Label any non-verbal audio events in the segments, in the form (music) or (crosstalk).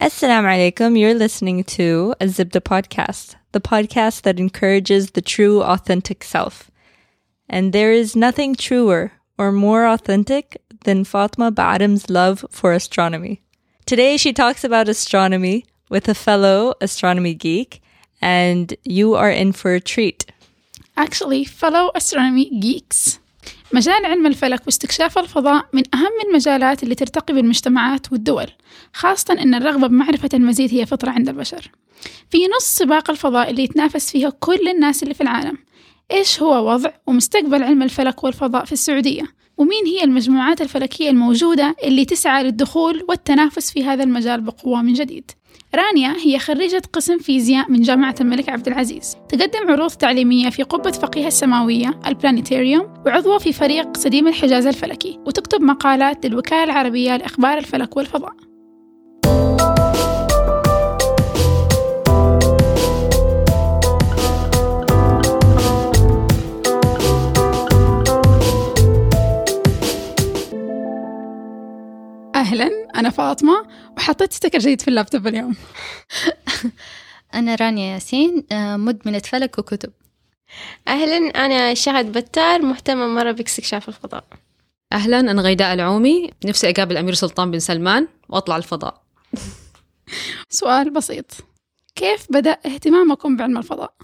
Assalamu alaikum. You're listening to a Zibda podcast, the podcast that encourages the true, authentic self. And there is nothing truer or more authentic than Fatma Ba'adam's love for astronomy. Today she talks about astronomy with a fellow astronomy geek, and you are in for a treat. Actually, fellow astronomy geeks مجال علم الفلك واستكشاف الفضاء من أهم المجالات اللي ترتقي بالمجتمعات والدول خاصة أن الرغبة بمعرفة المزيد هي فطرة عند البشر. في نص سباق الفضاء اللي يتنافس فيها كل الناس اللي في العالم. إيش هو وضع ومستقبل علم الفلك والفضاء في السعودية؟ ومين هي المجموعات الفلكية الموجودة اللي تسعى للدخول والتنافس في هذا المجال بقوة من جديد؟ رانيا هي خريجة قسم فيزياء من جامعة الملك عبد العزيز. تقدم عروض تعليمية في قبة فقيه السماوية البلانيتاريوم وعضوة في فريق سديم الحجاز الفلكي وتكتب مقالات للوكالة العربية لإخبار الفلك والفضاء. أهلا أنا فاطمة وحطيت sticker جديد في اللابتوب اليوم. (laughs) أنا رانيا ياسين آه، مدمنة فلك وكتب. أهلا أنا شهد بتار مهتمة مرة باستكشاف الفضاء. أهلا أنا غيداء العومي نفسي أقابل أمير سلطان بن سلمان وأطلع الفضاء. (laughs) سؤال بسيط. كيف بدأ اهتمامكم بعلم الفضاء؟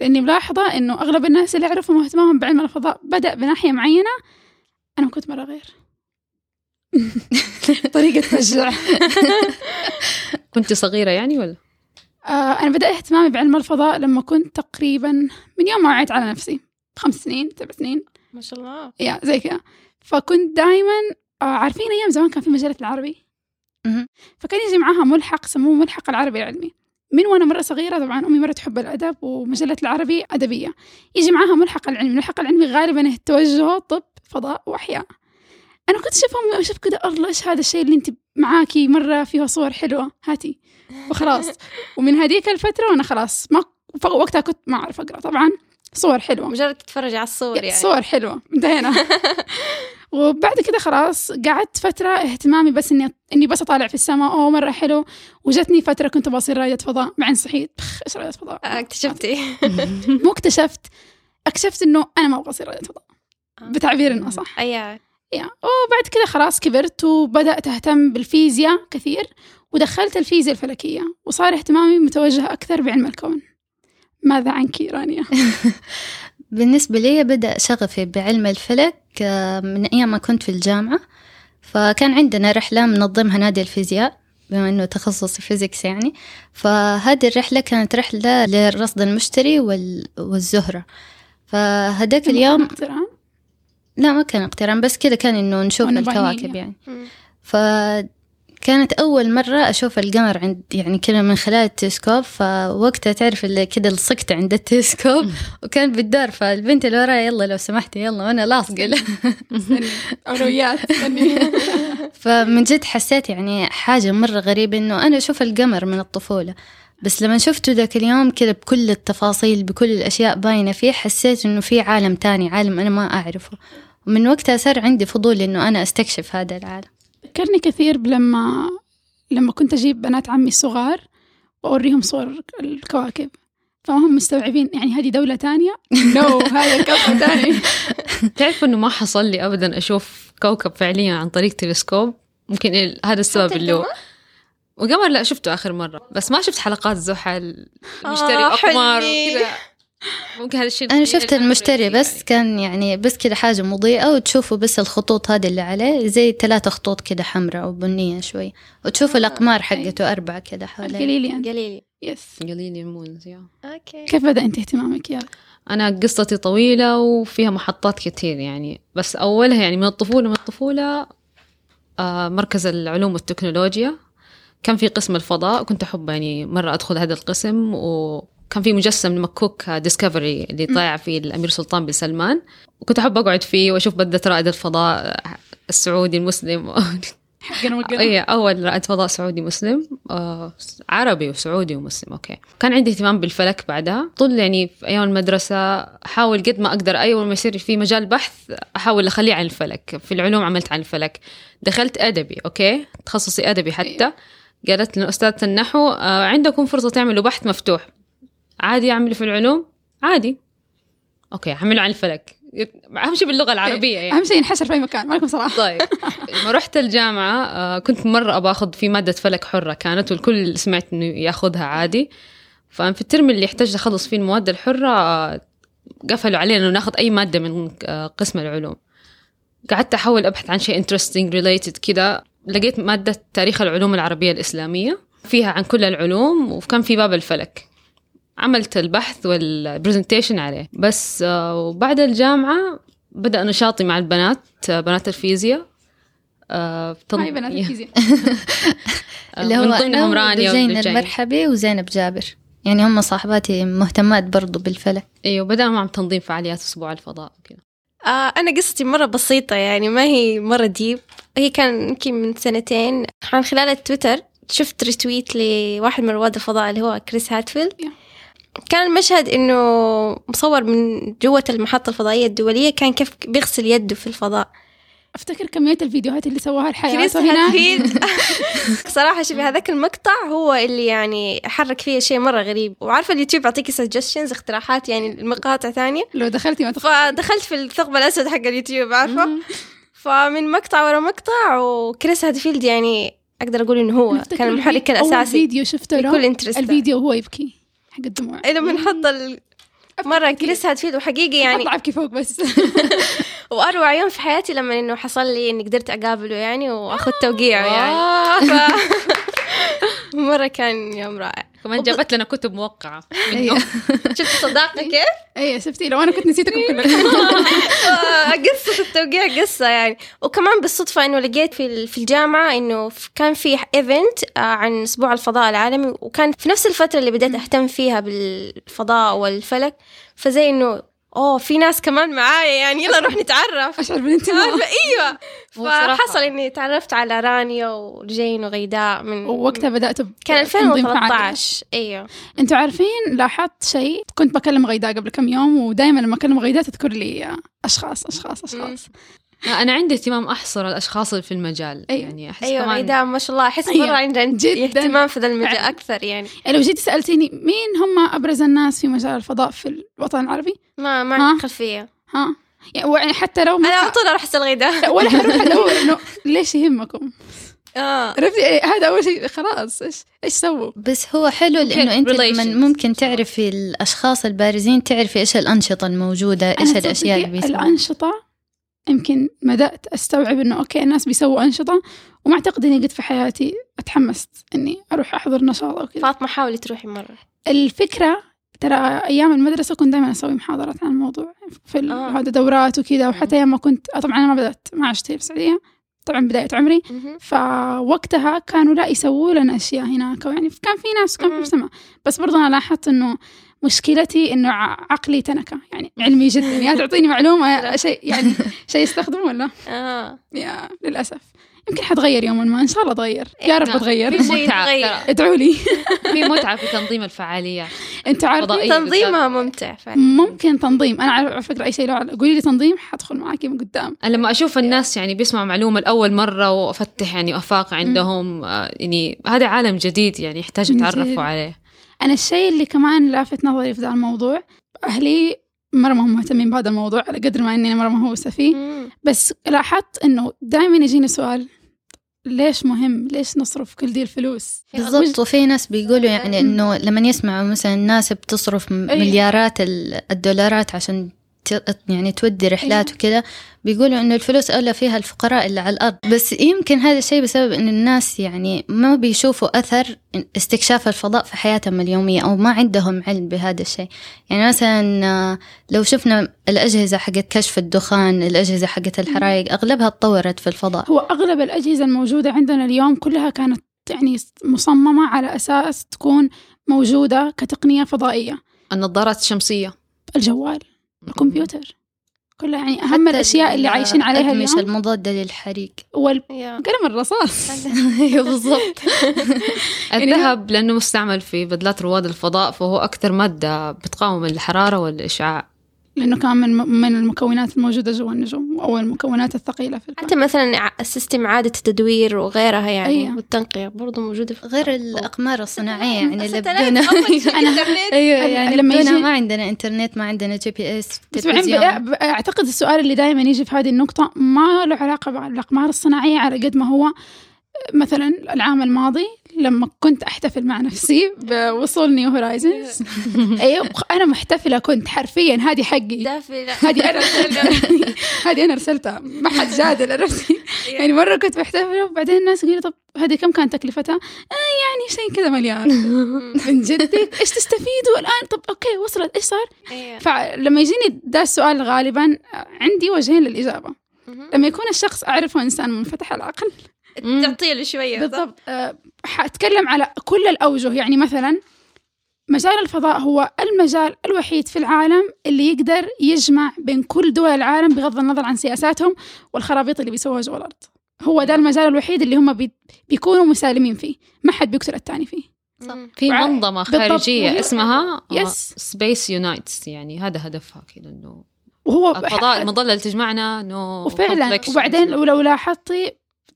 لأني ملاحظة إنه أغلب الناس اللي أعرفهم اهتمامهم بعلم الفضاء بدأ بناحية معينة أنا كنت مرة غير. (laughs) طريقة تشجع (laughs) كنت صغيرة يعني ولا؟ آه أنا بدأ اهتمامي بعلم الفضاء لما كنت تقريبا من يوم ما وعيت على نفسي. خمس سنين سبع سنين. ما شاء الله. يا زي كذا. فكنت دائما آه عارفين أيام زمان كان في مجلة العربي. فكان يجي معاها ملحق سموه ملحق العربي العلمي. من وأنا مرة صغيرة طبعا أمي مرة تحب الأدب ومجلة العربي أدبية. يجي معاها ملحق العلمي. الملحق العلمي غالبا توجهه طب فضاء وأحياء. أنا كنت أشوفهم أشوف كذا الله إيش هذا الشيء اللي أنت معاكي مرة فيه صور حلوة هاتي. وخلاص. (laughs) ومن هذيك الفترة وأنا خلاص ما وقتها كنت ما أعرف أقرأ. طبعا صور حلوة. مجرد تتفرج على الصور يعني. صور حلوة. انتهينا. (laughs) وبعد كده خلاص قعدت فترة اهتمامي بس إني إني بس أطالع في السماء. أوه مرة حلو. وجتني فترة كنت بصير رائدة فضاء. بعدين صحيت. بخ إيش رائدة فضاء؟ آه، اكتشفتي. (laughs) مو اكتشفت. اكتشفت إنه أنا ما أبغى اصير رائدة فضاء. بتعبير اصح يا وبعد كده خلاص كبرت وبدأت أهتم بالفيزياء كثير ودخلت الفيزياء الفلكية وصار اهتمامي متوجه أكثر بعلم الكون. ماذا عنك رانيا؟ (laughs) بالنسبة لي بدأ شغفي بعلم الفلك آه، من أيام ما كنت في الجامعة فكان عندنا رحلة منظمها نادي الفيزياء بما أنه تخصصي فيزيكس يعني. فهذه الرحلة كانت رحلة للرصد المشتري وال... والزهرة. فهداك اليوم لا ما كان اقتران بس كذا كان إنه نشوف. الكواكب يعني مم. فكانت أول مرة أشوف القمر عند يعني كذا من خلال التلسكوب فوقتها تعرف اللي كذا لصقت عند التلسكوب (laughs) وكان بالدار فالبنت اللي وراي يلا لو سمحتي يلا وأنا لاصقة له. استني. (laughs) فمن جد حسيت يعني حاجة مرة غريبة إنه أنا أشوف القمر من الطفولة بس لما شفته ذاك اليوم كذا بكل التفاصيل بكل الأشياء باينة فيه حسيت إنه في عالم تاني عالم أنا ما أعرفه. ومن وقتها صار عندي فضول إنه أنا أستكشف هذا العالم. ذكرني كثير لما لما كنت أجيب بنات عمي الصغار وأوريهم صور الكواكب. فهم مستوعبين يعني هذه دولة تانية؟ (laughs) نو هذا كوكب تاني. (laughs) تعرف إنه ما حصل لي أبدا أشوف كوكب فعليا عن طريق تلسكوب؟ ممكن ال- هذا السبب اللي هو وقمر لا شفته آخر مرة بس ما شفت حلقات زحل المشتري آه،. وكذا. ممكن هذا الشيء أنا الوحيد شفت المشتري أعرفه بس كان يعني بس كذا حاجة مضيئة وتشوفوا بس الخطوط هذه اللي عليه زي ثلاثة خطوط كذا حمراء أو بنية شوي. وتشوفوا الأقمار حقته أربعة كذا حواليه الجليليان قليلي يس قليل المونز يا. okay. كيف بدأ أنت اهتمامك؟ yeah. أنا قصتي طويلة وفيها محطات كتير يعني بس أولها يعني من الطفولة من الطفولة آه مركز العلوم والتكنولوجيا. كان في قسم الفضاء كنت أحب يعني مرة أدخل هذا القسم وكان في مجسم لمكوك ديسكفري اللي طايع فيه الأمير سلطان بن سلمان. وكنت أحب أقعد فيه وأشوف بدة رائد الفضاء السعودي المسلم. حقنا وقنا اي أول رائد فضاء سعودي مسلم. آه عربي وسعودي ومسلم okay. كان عندي اهتمام بالفلك بعدها. طول يعني في أيام المدرسة أحاول قد ما أقدر اول ما يصير في مجال بحث أحاول أخليه عن الفلك. في العلوم عملت عن الفلك. دخلت أدبي okay. تخصصي أدبي حتى. قالت لنا أستاذة النحو آه عندكم فرصة تعملوا بحث مفتوح. عادي أعمله في العلوم. عادي. okay أعمله عن الفلك. أهم شيء باللغة العربية يعني. أهم شيء ينحشر في أي مكان ما لكم صراحة. (laughs) طيب. لما رحت الجامعة آه، كنت مرة أبغى أخذ في مادة فلك حرة كانت والكل سمعت إنه يأخذها عادي. فأنا في ال term اللي احتجت أخلص فيه المواد الحرة آه، قفلوا علينا إنه ناخذ أي مادة من قسم العلوم. قعدت أحاول أبحث عن شيء interesting related كذا لقيت مادة تاريخ العلوم العربية الإسلامية فيها عن كل العلوم وكان في باب الفلك. عملت البحث وال presentation عليه. بس آه، وبعد الجامعة بدأ نشاطي مع البنات آه، بنات الفيزياء. آه، بتن- معي بنات الفيزياء. آه، (laughs) اللي هو من ضمنهم رانيا وزين والجاي. المرحبي وزينب جابر. يعني هم صاحباتي مهتمات برضو بالفلك. إيوه بدأنا مع تنظيم فعاليات أسبوع الفضاء وكذا. آه أنا قصتي مرة بسيطة يعني ما هي مرة deep هي كان يمكن من سنتين. عن خلال التويتر شفت retweet لواحد من رواد الفضاء اللي هو كريس هاتفيلد. كان المشهد إنه مصور من جوة المحطة الفضائية الدولية كان كيف بيغسل يده في الفضاء. أفتكر كمية الفيديوهات اللي سواها الحياة. كريس هاتفيلد (laughs) (laughs) صراحة شوفي هذاك المقطع هو اللي يعني حرك فيه شيء مرة غريب. وعارفة اليوتيوب يعطيكي suggestions اقتراحات يعني المقاطع ثانية؟ لو دخلتي ما. فدخلت في الثقب الأسود حق اليوتيوب عارفة؟ فمن مقطع ورا مقطع وكريس هاتفيلد يعني أقدر أقول إنه هو كان المحرك أول الأساسي فيديو شفته له interest الفيديو وهو يبكي حق الدموع. لما نحط ال... مرة كريس هاتفيلد وحقيقي يعني أطلع ابكي فوق بس. (laughs) وأروع يوم في حياتي لما إنه حصل لي إني قدرت أقابله يعني وأخذ توقيعه يعني. ف... (laughs) مرة كان يوم رائع. كمان جابت لنا كتب موقعة أيوة. (laughs) شفت صداقة كيف؟ إيه شفتي لو أنا كنت نسيتكم (laughs) كلكم. آه، قصة التوقيع قصة يعني. وكمان بالصدفة إنه لقيت في ال- في الجامعة إنه ف- كان في event عن أسبوع الفضاء العالمي وكان في نفس الفترة اللي بديت أهتم فيها بالفضاء والفلك. فزي إنه أوه في ناس كمان معايا يعني يلا نروح نتعرف. اشعر بالانتماء (laughs) أيوه. فحصل إني تعرفت على رانيا ورجين وغيداء من ووقتها بدات ب- كان تنظيم فعالية. 2013 أيوه. أنتوا عارفين لاحظت شيء؟ كنت بكلم غيداء قبل كم يوم ودائما لما أكلم غيداء تذكر لي أشخاص أشخاص أشخاص. أنا عندي اهتمام أحصر الأشخاص اللي في المجال أيوة. يعني أحس أيوه كمان ما شاء الله أحس أيوة، مرة عندها جداً. اهتمام في ذا المجال. أكثر يعني يعني لو جيتي سألتيني مين هم أبرز الناس في مجال الفضاء في الوطن العربي ما ما؟ عندي خلفية ها يعني حتى لو ما أنا على طول أروح اسال غيداء (laughs) ولا حروح ادور إنه ليش يهمكم آه عرفتي إيه، هذا أول شيء خلاص إيش إيش سووا بس هو حلو لأنه أنت لما relations. ممكن تعرفي الأشخاص البارزين تعرفي إيش الأنشطة الموجودة إيش الأشياء اللي بيسووها الأنشطة يمكن بدأت أستوعب إنه okay الناس بيسووا أنشطة وما أعتقد إني قد في حياتي أتحمست إني أروح أحضر نشاط أو كذا فاطمة حاولي تروحي مرة الفكرة ترى أيام المدرسة كنت دائما أسوي محاضرات عن الموضوع في آه. هذا دورات وكذا وحتى أيام ما كنت طبعا أنا ما بدأت ما عشت في السعودية طبعا بداية عمري. فوقتها كانوا لا يسووا لنا أشياء هناك يعني كان في ناس كان في. مجتمع بس برضه أنا لاحظت إنه مشكلتي إنه ع- عقلي تنكة. يعني علمي جدا. يا تعطيني معلومة شيء يعني شيء يستخدمه ولا؟ آه. يا للأسف. يمكن حتغير يوما ما إن شاء الله أتغير يا رب يتغير. ترى. ادعوا لي. (laughs) في متعة في تنظيم الفعاليات عارفين فضائية تنظيمها ممتع فعلا. ممكن تنظيم. أنا على فكرة أي شيء لو قولي لي تنظيم حدخل معاكي من قدام. أنا لما أشوف الناس يعني بيسمعوا معلومة لأول مرة وأفتح يعني آفاق عندهم آه، يعني هذا عالم جديد يعني يحتاج. يتعرفوا عليه. أنا الشيء اللي كمان لافت نظري في ذا الموضوع أهلي مرة ما هم مهتمين بهذا الموضوع على قدر ما إني مرة مهووسة فيه مم. بس لاحظت إنه دائما يجيني سؤال ليش مهم؟ ليش نصرف كل دي الفلوس؟ بالضبط وفي ناس بيقولوا يعني إنه لما يسمعوا مثلا الناس بتصرف أي. مليارات ال- الدولارات عشان يعني تودي رحلات أيوة. وكذا بيقولوا إنه الفلوس أولى فيها الفقراء اللي على الأرض. بس يمكن هذا الشيء بسبب إن الناس يعني ما بيشوفوا أثر استكشاف الفضاء في حياتهم اليومية أو ما عندهم علم بهذا الشيء. يعني مثلا آه، لو شفنا الأجهزة حقت كشف الدخان الأجهزة حقت الحرائق أغلبها تطورت في الفضاء. هو أغلب الأجهزة الموجودة عندنا اليوم كلها كانت يعني مصممة على أساس تكون موجودة كتقنية فضائية. النظارات الشمسية. الجوال. الكمبيوتر كلها يعني أهم حتى الأشياء اللي عايشين عليها اليوم. المضادة للحريق. والقلم يا. الرصاص. (laughs) (laughs) (laughs) أيوه بالضبط. الذهب لأنه مستعمل في بدلات رواد الفضاء فهو أكثر مادة بتقاوم الحرارة والإشعاع. لأنه كان من من المكونات الموجودة جوا النجوم أو المكونات الثقيلة في الكون. حتى مثلا ال system إعادة التدوير وغيرها يعني أيوة. والتنقية برضو موجودة في غير الأقمار الصناعية يعني اللي بدون (laughs) أول أيوه يعني لما يجي- ما عندنا إنترنت ما عندنا GP- أعتقد السؤال اللي دائما يجي في هذه النقطة ما له علاقة بالأقمار الصناعية على قد ما هو مثلا العام الماضي لما كنت أحتفل مع نفسي بوصول نيو هورايزنز أيوة أنا محتفلة كنت حرفيا هذه حقي. هذه أنا (laughs) هذه أنا ارسلتها ما حد جادل عرفتي يعني مرة كنت محتفله وبعدين الناس قالوا طب هذه كم كانت تكلفتها؟ آه يعني شيء كذا مليار. (laughs) من جدك؟ إيش تستفيدوا الآن؟ طب okay وصلت. إيش صار؟ فلما يجيني ده السؤال غالبا عندي وجهين للإجابة. لما يكون الشخص أعرفه إنسان منفتح العقل شوية صح؟ بالضبط. آه، حأتكلم على كل الأوجه. يعني مثلا مجال الفضاء هو المجال الوحيد في العالم اللي يقدر يجمع بين كل دول العالم بغض النظر عن سياساتهم والخرابيط اللي بيسووها جوا الأرض. هو ده المجال الوحيد اللي هم بي بيكونوا مسالمين فيه. ما حد بيقتل الثاني فيه. في وع- منظمة. خارجية اسمها yes. Space Unites يعني هذا هدفها كذا إنه وهو الفضاء المظلة اللي تجمعنا إنه وفعلا. وبعدين ولو لاحظتي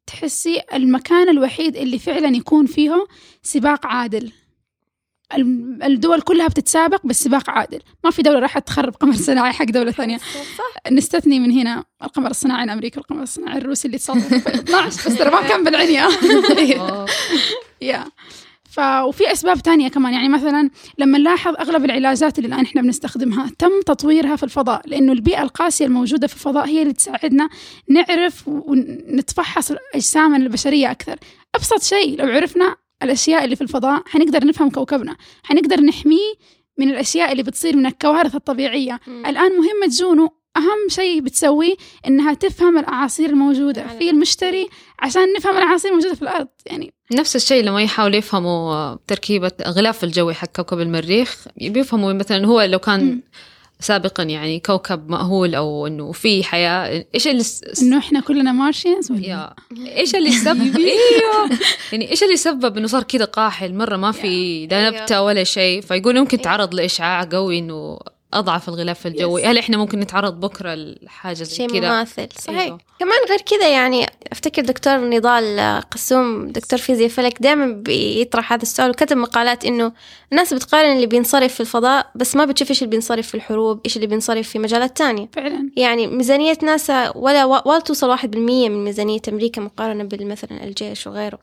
تحسي المكان الوحيد اللي فعلا يكون فيه سباق عادل. الدول كلها بتتسابق بس سباق عادل. ما في دولة راح تخرب قمر صناعي حق دولة ثانية. صح نستثني من هنا القمر الصناعي الأمريكي والقمر الصناعي الروسي اللي تصادف. (laughs) في 12 بس ترى ما كان بالعنية. يا (laughs) (laughs) ف وفي أسباب تانية كمان. يعني مثلا لما نلاحظ أغلب العلاجات اللي الآن إحنا بنستخدمها تم تطويرها في الفضاء لأنه البيئة القاسية الموجودة في الفضاء هي اللي تساعدنا نعرف ونتفحص اجسامنا البشرية أكثر. أبسط شيء لو عرفنا الأشياء اللي في الفضاء حنقدر نفهم كوكبنا. حنقدر نحميه من الأشياء اللي بتصير من الكوارث الطبيعية. الآن مهمه جونو أهم شيء بتسويه إنها تفهم الأعاصير الموجودة في المشتري عشان نفهم الأعاصير الموجودة في الأرض يعني. نفس الشيء لما يحاولوا يفهموا تركيبة غلاف الجوي حق كوكب المريخ بيفهموا مثلا هو لو كان مم. سابقا يعني كوكب مأهول أو إنه في حياة إيش اللي س- إنه إحنا كلنا مارشيانز ولا؟ إيش اللي سبب؟ (laughs) إيوه. يعني إيش اللي سبب إنه صار كذا قاحل؟ مرة ما في لا. نبته ولا شيء فيقول ممكن تعرض لإشعاع قوي إنه أضعف الغلاف الجوي هل إحنا ممكن نتعرض بكرة لحاجة زي شيء كذا؟ مماثل صحيح. أيوه. كمان غير كذا يعني أفتكر دكتور نضال آه، قسوم دكتور فيزياء فلك دائما بيطرح هذا السؤال وكتب مقالات إنه الناس بتقارن اللي بينصرف في الفضاء بس ما بتشوف إيش اللي بينصرف في الحروب إيش اللي بينصرف في مجالات تانية. فعلا. يعني ميزانية ناسا ولا ولا توصل واحد بالمية من ميزانية أمريكا مقارنة بالمثلا الجيش وغيره.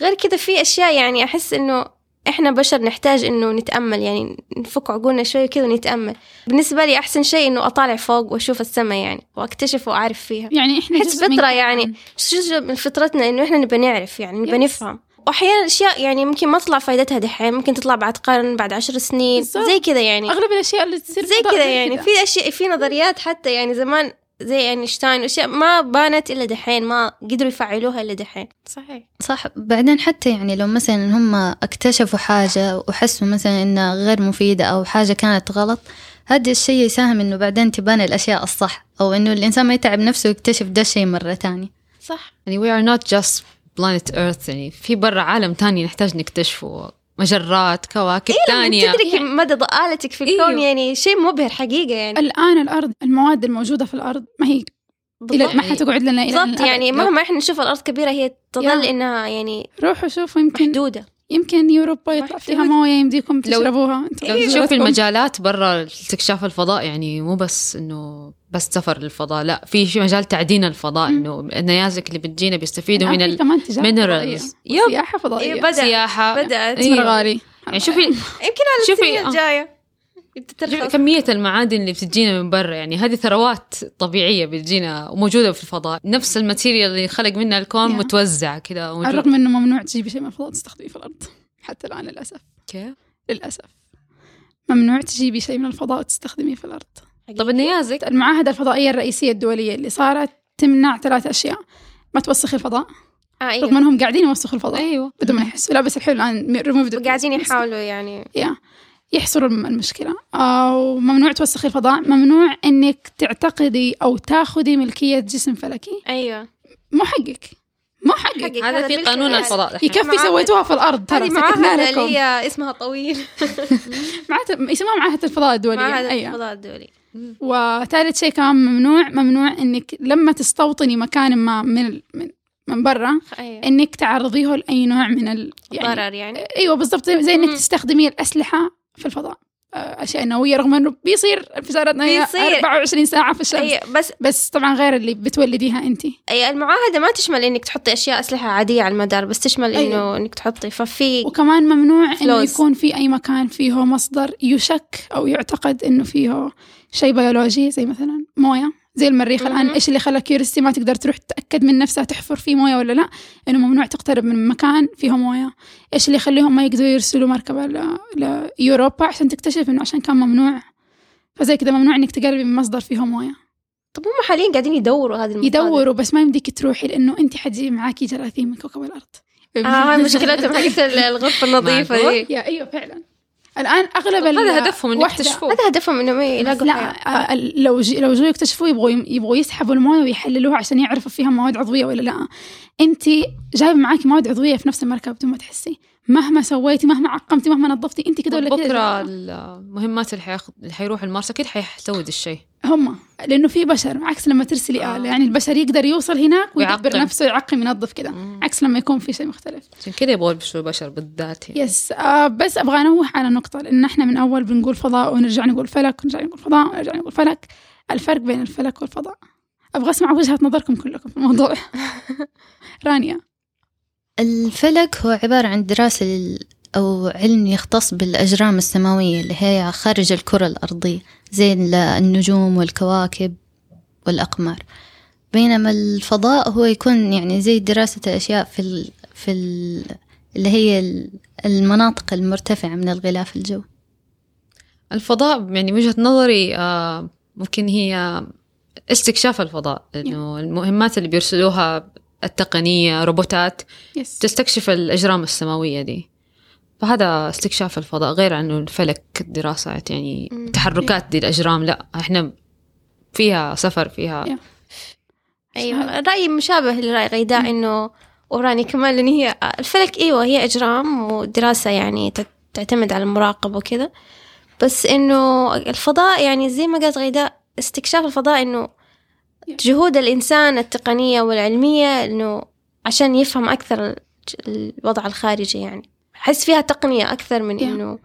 غير كده في أشياء يعني أحس إنه إحنا بشر نحتاج إنه نتأمل يعني نفك عقولنا شوي كده ونتأمل بالنسبة لي أحسن شيء إنه أطالع فوق وأشوف السماء يعني وأكتشف وأعرف فيها يعني إحنا فطرة كون. يعني جزء من فطرتنا إنه إحنا نبى نعرف يعني نبى. نفهم وأحيانا أشياء يعني ممكن ما تطلع فائدتها دحين ممكن تطلع بعد قرن بعد عشر سنين بالظبط. زي كده يعني أغلب الأشياء اللي تصير زي كذا يعني. في أشياء في نظريات حتى يعني زمان زي اينشتاين وأشياء ما بانت إلا دحين ما قدروا يفعلوها إلا دحين. صحيح. صح. بعدين حتى يعني لو مثلا هم اكتشفوا حاجة وحسوا مثلا إنها غير مفيدة أو حاجة كانت غلط هذا الشيء يساهم إنه بعدين تبان الأشياء الصح أو إنه الإنسان ما يتعب نفسه ويكتشف ده الشيء مرة تانية. صح. يعني we are not just planet earth يعني في برا عالم تاني نحتاج نكتشفه. مجرات كواكب ثانية تدركي مدى ضآلتك في الكون إيوه. يعني شيء مبهر حقيقة يعني الآن الأرض المواد الموجودة في الأرض ما هي إلى ما حتقعد لنا إلى بالضبط. يعني مهما إحنا نشوف الأرض كبيرة هي تظل. إنها يعني روحوا شوفوا يمكن محدودة يمكن يوروبا يطلع فيها موية يمديكم تشربوها لو. تشوف المجالات برا استكشاف الفضاء يعني مو بس إنه بس سفر للفضاء لا في شيء مجال تعدين الفضاء إنه النيازك اللي بتجينا بيستفيدوا الآن من في ال... كمان تجارة minerals. فضائية. يب. سياحه فضائية إيه، بدأ سياحة بدأت إيه. مرة غالي يعني شوفي يمكن على شوفي، السنين آه. الجاية شوفي بتترخص كمية المعادن اللي بتجينا من برا يعني هذه ثروات طبيعية بتجينا وموجودة في الفضاء. نفس الماتيريال اللي خلق منها الكون يا. متوزع كذا على الرغم إنه ممنوع تجيبي شيء من الفضاء تستخدميه في الأرض حتى الآن للأسف. كيف؟ للأسف. ممنوع تجيبي شيء من الفضاء وتستخدميه في الأرض. طب النيازك المعاهدة الفضائية الرئيسية الدولية اللي صارت تمنع ثلاث أشياء. ما توسخي الفضاء. آه رغم أيوة. إنهم قاعدين يوسخوا الفضاء. أيوه. بدون ما يحسوا. لا بس الحين الآن ريموف قاعدين يحاولوا يعني. يا. يحصروا الم- المشكلة. أو ممنوع توسخي الفضاء. ممنوع إنك تعتقدي أو تاخذي ملكية جسم فلكي. أيوه. مو حقك. مو حقك. هذا في قانون. الفضاء. يكفي. سويتوها في الأرض. ترى معاهدة اللي هي اسمها طويل. (laughs) معاهدة يسموها معاهدة الفضاء الدولية. معاهدة أيوة. الفضاء الدولي وثالث شيء كمان ممنوع. ممنوع إنك لما تستوطني مكان ما من من من برا أيوة. إنك تعرضيه لأي نوع من ال يعني ضرر يعني. أيوه بالضبط. زي, إنك. تستخدمي الاسلحه في الفضاء آه، أشياء نووية رغم إنه بيصير انفجارات نوويه بيصير. 24 ساعة في الشمس أيوة بس بس طبعا غير اللي بتولديها أنت أي المعاهدة ما تشمل إنك تحطي أشياء أسلحة عادية على المدار بس تشمل أيوة. إنك تحطي ففي وكمان ممنوع إنه. يكون في أي مكان فيه مصدر يشك أو يعتقد إنه فيه شيء بيولوجي زي مثلا موية زي المريخ الآن. إيش اللي خلى Curiosity ما تقدر تروح تتأكد من نفسها تحفر فيه موية ولا لا؟ إنه ممنوع تقترب من مكان فيه موية. إيش اللي يخليهم ما يقدروا يرسلوا مركبة ل... لاوروبا عشان تكتشف إنه عشان كان ممنوع؟ فزي كذا ممنوع إنك تقربي من مصدر فيه موية. طب هم حاليا قاعدين يدوروا هذه المصادر. يدوروا بس ما يمديك تروحي لأنه أنت حتجيبي معاكي جراثيم من كوكب الأرض. هاي مشكلتهم حقت الغرفة النظيفة (laughs) معقول؟ دي. يا أيوه فعلا. الآن أغلب هذا هدفهم انك واحدة- تكتشفوه هذا هدفهم إنهم بس يلاقوا لا. آه، لو جي لو جو يكتشفوا يبغوا يبغوا يسحبوا المويه ويحللوها عشان يعرفوا فيها مواد عضوية ولا لا. انت جايبة معاكي مواد عضوية في نفس المركبه بدون ما تحسي. مهما سويتي مهما عقمتي مهما نظفتي انت كده ولا كده بكرة. المهمات اللي حياخد اللي حيروح المارس أكيد حيسوي ذا الشيء هم لأنه في بشر عكس لما ترسلي آه. آلة يعني البشر يقدر يوصل هناك ويدبر. نفسه يعقم ينظف كده. عكس لما يكون في شيء مختلف عشان كذا يبغوا يلبسوا البشر بالذات يعني. يس آه بس أبغى أنوه على نقطة لأن إحنا من أول بنقول فضاء ونرجع نقول فلك ونرجع نقول فضاء ونرجع نقول فلك الفرق بين الفلك والفضاء أبغى أسمع وجهة نظركم كلكم في الموضوع (laughs) رانيا الفلك هو عبارة عن دراسة أو علم يختص بالأجرام السماوية اللي هي خارج الكرة الأرضية زي ال- النجوم والكواكب والأقمار. بينما الفضاء هو يكون يعني زي دراسة الأشياء في ال في ال اللي هي ال- المناطق المرتفعة من الغلاف الجوي الفضاء يعني وجهة نظري آه، ممكن هي استكشاف الفضاء لأنه المهمات اللي بيرسلوها التقنية روبوتات يس تستكشف الأجرام السماوية دي. فهذا استكشاف الفضاء غير عنه الفلك دراسة يعني مم. تحركات دي الأجرام لا إحنا فيها سفر فيها يا. أيوه رايي مشابه لراي غيداء إنه وراني كمان لأن هي الفلك إيوه هي أجرام ودراسة يعني تعتمد على المراقبه وكذا. بس إنه الفضاء يعني زي ما قالت غيداء استكشاف الفضاء إنه جهود الإنسان التقنية والعلمية إنه عشان يفهم أكثر ال- الوضع الخارجي يعني. أحس فيها تقنية أكثر من. إنه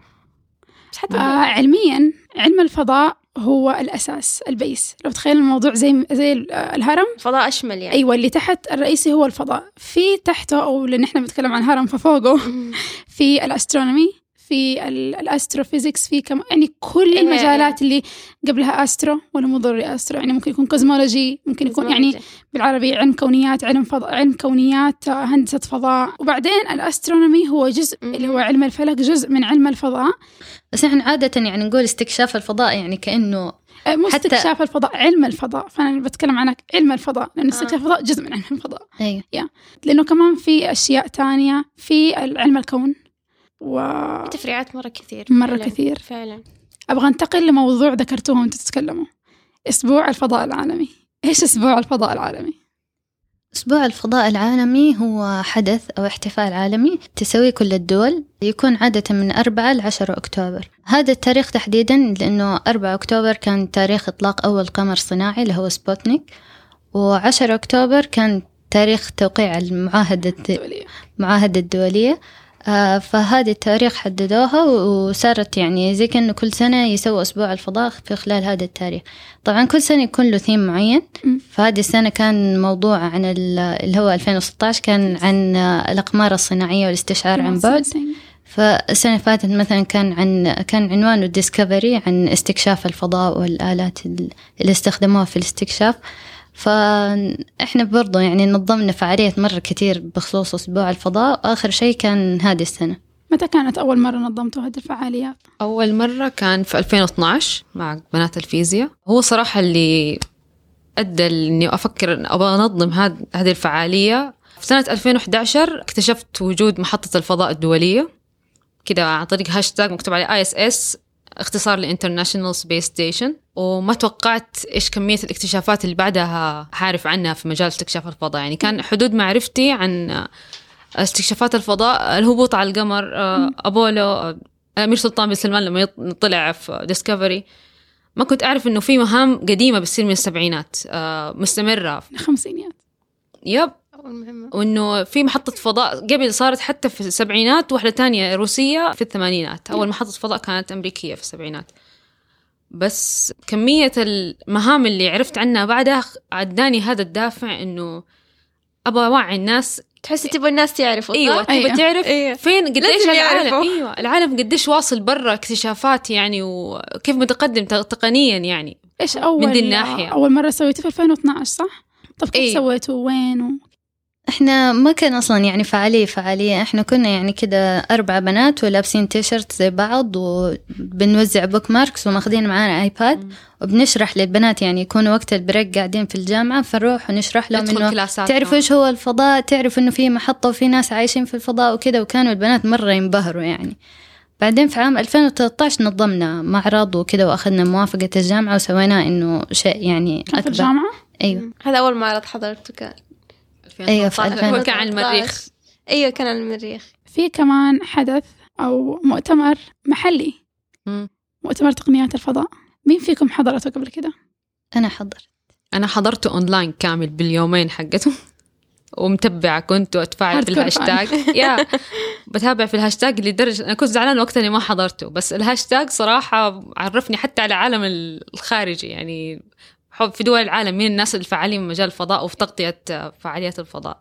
بس حتى آه علميا علم الفضاء هو الأساس ال base. لو تخيل الموضوع زي زي آه، الهرم. الفضاء أشمل يعني. أيوه اللي تحت الرئيسي هو الفضاء. في تحته أو لأن إحنا بنتكلم عن هرم ففوقه في ال astronomy. في ال- ال astrophysics في كم يعني كل إيه. المجالات اللي قبلها astro ولا مو ضروري astro يعني ممكن يكون cosmology ممكن يكون يعني بالعربي علم كونيات علم فضاء علم كونيات آه، هندسة فضاء. وبعدين ال astronomy هو جزء. اللي هو علم الفلك جزء من علم الفضاء. بس إحنا عادة يعني نقول استكشاف الفضاء يعني كأنه آه، مو حتى- استكشاف الفضاء علم الفضاء. فأنا بتكلم عن علم الفضاء لأن استكشاف الفضاء جزء من علم الفضاء. أيوه. لأنه كمان في أشياء تانية في علم الكون. وأبغى تفريعات مرة كثير مرة فعلاً. كثير. فعلا أنتقل لموضوع ذكرتوه وأنتم تتكلموا أسبوع الفضاء العالمي إيش أسبوع الفضاء العالمي؟ أسبوع الفضاء العالمي هو حدث أو احتفال عالمي تسويه كل الدول يكون عادة من 4 ل 10 أكتوبر هذا التاريخ تحديدا لأنه 4 أكتوبر كان تاريخ إطلاق أول قمر صناعي اللي هو سبوتنيك و10 أكتوبر كان تاريخ توقيع المعاهدة دولية المعاهدة الدولية فهذه التاريخ حددوها وصارت يعني زي كأنه كل سنة يسووا أسبوع الفضاء في خلال هذا التاريخ. طبعا كل سنة يكون له ثيم معين. فهذه السنة كان موضوع عن ال- اللي هو 2016 كان عن آه، الأقمار الصناعية والاستشعار عن بعد. فالسنة اللي فاتت مثلا كان عن كان عنوانه ديسكفري عن استكشاف الفضاء والآلات ال- اللي استخدموها في الاستكشاف. فإحنا برضو يعني نظمنا فعاليات مرة كتير بخصوص أسبوع الفضاء وآخر شيء كان هذه السنة. متى كانت أول مرة نظمتوا هذه الفعاليات؟ أول مرة كان في 2012 مع بنات الفيزياء. هو صراحة اللي أدى إني أفكر إن أبغى أنظم هاد- هذه الفعالية. في سنة 2011 اكتشفت وجود محطة الفضاء الدولية. كده عن طريق هاشتاج مكتوب عليه ISS. اختصار ل International Space Station وما توقعت إيش كمية الاكتشافات اللي بعدها حعرف عنها في مجال استكشاف الفضاء. يعني كان حدود معرفتي عن استكشافات الفضاء الهبوط على القمر آه، أبولو آه، أمير سلطان بن سلمان لما طلع في ديسكفري ما كنت أعرف إنه في مهام قديمة بتصير من السبعينات آه مستمرة. الخمسينيات yep. أول مهمة وإنه في محطة فضاء قبل صارت حتى في السبعينات واحدة تانية روسية في الثمانينات أول محطة فضاء كانت أمريكية في السبعينات بس كمية المهام اللي عرفت عنها بعدها اداني هذا الدافع إنه أبغى أوعي الناس تحسي تبغى الناس تعرفوا؟ إيوه تبغى أيوة. تعرف أيوة. فين قديش العالم. إيوه العالم قديش واصل برا اكتشافات يعني وكيف متقدم تقنيا يعني إيش اول دي الناحية. أول مرة سويته في 2012 صح طب كيف إيه. سويتوا وين. إحنا ما كان أصلا يعني فعالية فعالية إحنا كنا يعني كده أربع بنات ولابسين تيشرت زي بعض وبنوزع bookmarks وماخذين معانا iPad وبنشرح للبنات يعني يكونوا وقت البريك قاعدين في الجامعة فنروح ونشرح لهم إنه تعرفوا إيش هو الفضاء؟ تعرفوا إنه في محطة وفي ناس عايشين في الفضاء وكده. وكانوا البنات مرة ينبهروا يعني. بعدين في عام 2013 نظمنا معرض وكده وأخذنا موافقة الجامعة وسويناه إنه شيء يعني كان في أكبر. الجامعة؟ أيوه. هذا أول معرض حضرته كان. أيوة، في 2013 هو كان على 2013. المريخ. أيوة كان على المريخ. في كمان حدث أو مؤتمر محلي. مم. مؤتمر تقنيات الفضاء. مين فيكم حضرته قبل كده؟ أنا حضرت. أنا حضرته أونلاين كامل باليومين حقته (laughs) ومتبعة كنت وأتفاعل في الهاشتاج. (laughs) يا بتابع في الهاشتاج لدرجة أنا كنت زعلانة وقتها إني ما حضرته. بس الهاشتاج صراحة عرفني حتى على العالم الخارجي. يعني حب في دول العالم مين الناس الفعالين في مجال الفضاء وفي تغطية فعاليات الفضاء.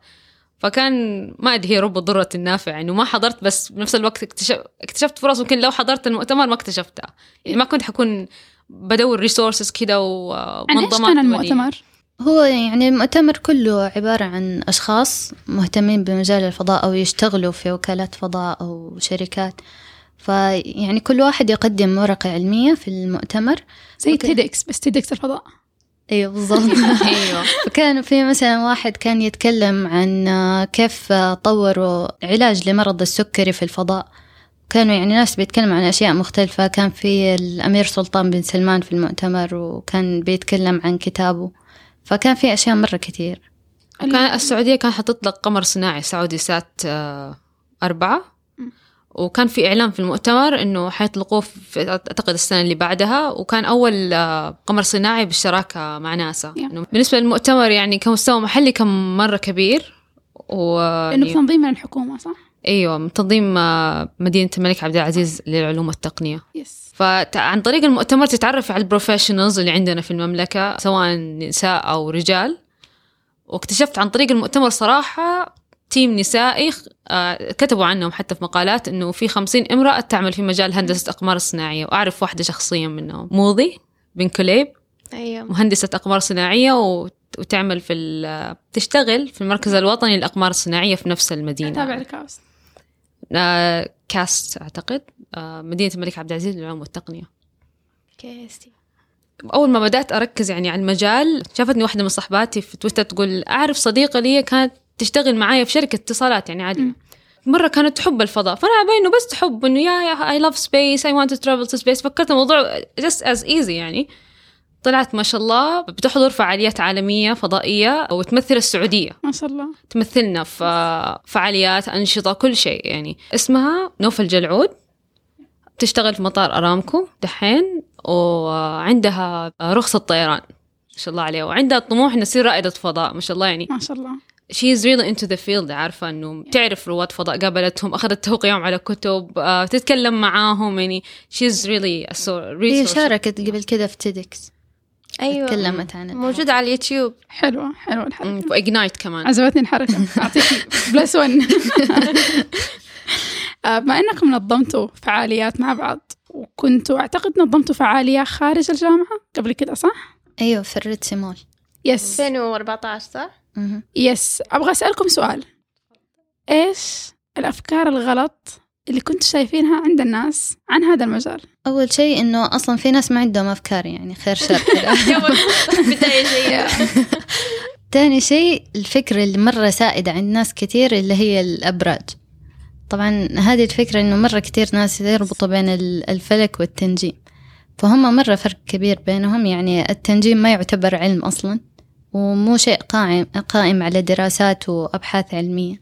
فكان ما أدري هي رب ضارة نافعة إنه ما حضرت بس بنفس الوقت اكتشف اكتشفت فرص ممكن لو حضرت المؤتمر ما اكتشفتها. يعني ما كنت حكون بدور resources كده ومنظمات كان. المؤتمر؟ هو يعني المؤتمر كله عبارة عن أشخاص مهتمين بمجال الفضاء أو يشتغلوا في وكالات فضاء أو شركات. فيعني كل واحد يقدم ورقة علمية في المؤتمر. زي. TEDx بس TEDx الفضاء. (laughs) أيوة بالضبط. أيوه. فكان في مثلا واحد كان يتكلم عن كيف طوروا علاج لمرض السكري في الفضاء. كانوا يعني ناس بيتكلموا عن أشياء مختلفة. كان في الأمير سلطان بن سلمان في المؤتمر وكان بيتكلم عن كتابه. فكان في أشياء مرة كتير. كان السعودية كان حتطلق قمر صناعي سعودي سات آه، أربعة. وكان في إعلان في المؤتمر إنه حيطلقوه في أعتقد السنة اللي بعدها وكان أول آه، قمر صناعي بالشراكة مع ناسا Yeah. إنه بالنسبة للمؤتمر يعني كمستوى محلي كان مرة كبير و لأنه بتنظيم من الحكومة صح؟ أيوه من تنظيم آه، مدينة الملك عبد العزيز للعلوم والتقنية yes فعن طريق المؤتمر تتعرف على ال professionals اللي عندنا في المملكة سواء نساء أو رجال واكتشفت عن طريق المؤتمر صراحة team نسائي آه، كتبوا عنهم حتى في مقالات إنه في خمسين امرأة تعمل في مجال هندسة أقمار صناعية وأعرف واحدة شخصيا منهم موضي بن كليب أيوة. مهندسة أقمار صناعية و- وتعمل في ال- تشتغل في المركز الوطني للأقمار الصناعية في نفس تابع المدينة ال KACST آه، KACST أعتقد. آه، مدينة الملك عبد العزيز للعلوم والتقنية. KACST أول ما بدأت أركز يعني على المجال شافتني واحدة من صحباتي في تويتر تقول أعرف صديقة لي كانت تشتغل معايا في شركة اتصالات يعني عادي. مرة كانت تحب الفضاء فأنا بالي انه بس تحب إنه yeah I love space I want to travel to space فكرت الموضوع just as easy يعني. طلعت ما شاء الله بتحضر فعاليات عالمية فضائية وتمثل السعودية. ما شاء الله. تمثلنا في فعاليات أنشطة كل شيء يعني. اسمها نوف الجلعود تشتغل في مطار أرامكو دحين وعندها رخصة طيران ما شاء الله عليها وعندها طموح إنها تصير رائدة فضاء ما شاء الله يعني. ما شاء الله. She is really into the field عارفة إنه تعرف رواد فضاء قابلتهم أخذت توقيعهم على كتب آه، تتكلم معاهم يعني she is really a so هي شاركت قبل كده في TEDx أيوة تكلمت عن. موجودة على اليوتيوب. حلوة حلوة الحركة. وإجنايت كمان. عجبتني الحركة. (laughs) أعطيك plus one (laughs) آه، بما أنكم نظمتوا فعاليات مع بعض وكنتوا أعتقد نظمتوا فعالية خارج الجامعة قبل كده صح؟ أيوه في الريد سي مول yes 2014 صح؟ يس أبغى أسألكم سؤال. إيش الأفكار الغلط اللي كنتوا شايفينها عند الناس عن هذا المجال؟ أول شيء إنه أصلا في ناس ما عندهم أفكار يعني خير شر كده. (laughs) (laughs) بداية جيدة (laughs) تاني شيء الفكرة اللي مرة سائدة عند ناس كتير اللي هي الأبراج. طبعا هذه الفكرة إنه مرة كتير ناس يربطوا بين ال- الفلك والتنجيم. فهم مرة فرق كبير بينهم يعني التنجيم ما يعتبر علم أصلا. ومو شيء قائم قائم على دراسات وأبحاث علمية.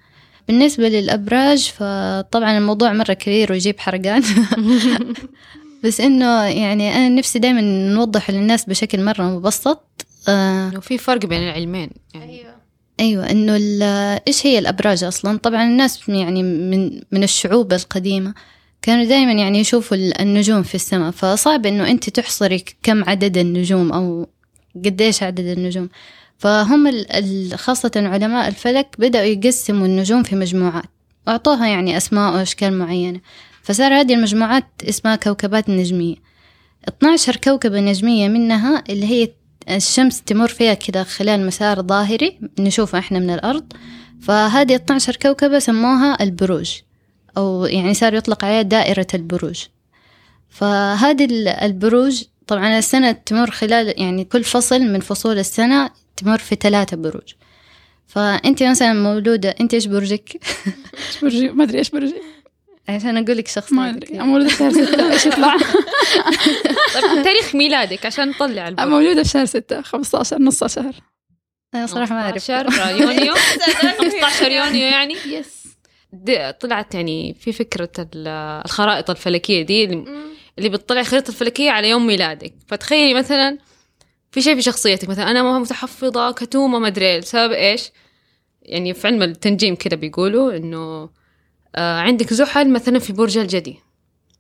بالنسبة للأبراج فطبعا الموضوع مرة كبير ويجيب حرقان. (laughs) (laughs) بس إنه يعني أنا نفسي دائما نوضح للناس بشكل مرة مبسط. آه إنه في فرق بين العلمين يعني. أيوه. أيوه إنه ال- إيش هي الأبراج أصلا؟ طبعا الناس يعني من من الشعوب القديمة كانوا دائما يعني يشوفوا ال- النجوم في السماء. فصعب إنه أنت تحصري كم عدد النجوم أو قديش عدد النجوم. فهم خاصة علماء الفلك بدأوا يقسموا النجوم في مجموعات وأعطوها يعني أسماء وأشكال معينة فصار هذه المجموعات اسمها كوكبات نجمية. 12 كوكبة نجمية منها اللي هي الشمس تمر فيها كده خلال مسار ظاهري نشوفه إحنا من الأرض فهذه 12 كوكبة سموها البروج أو يعني صار يطلق عليها دائرة البروج. فهذه ال- البروج طبعا السنة تمر خلال يعني كل فصل من فصول السنة تمر في ثلاثة بروج. فأنت مثلا مولودة أنت إيش برجك؟ إيش برجي ما أدري إيش برجي عشان أقول لك ما شخصيتك أدري. مولودة في شهر ستة إيش يطلع؟ طيب تاريخ ميلادك عشان نطلع البرج مولودة في شهر ستة 15 نص شهر. أنا صراحة ما أعرف. 15 يونيو. (laughs) 15 يونيو يعني. yes دي طلعت يعني في فكرة ال- الخرائط الفلكية دي اللي- بتطلع الخريطة الفلكية على يوم ميلادك. فتخيلي مثلا في شيء في شخصيتك مثلا أنا متحفظة كتومة ما أدري بسبب إيش؟ يعني في علم التنجيم كده بيقولوا إنه آه عندك زحل مثلا في برج الجدي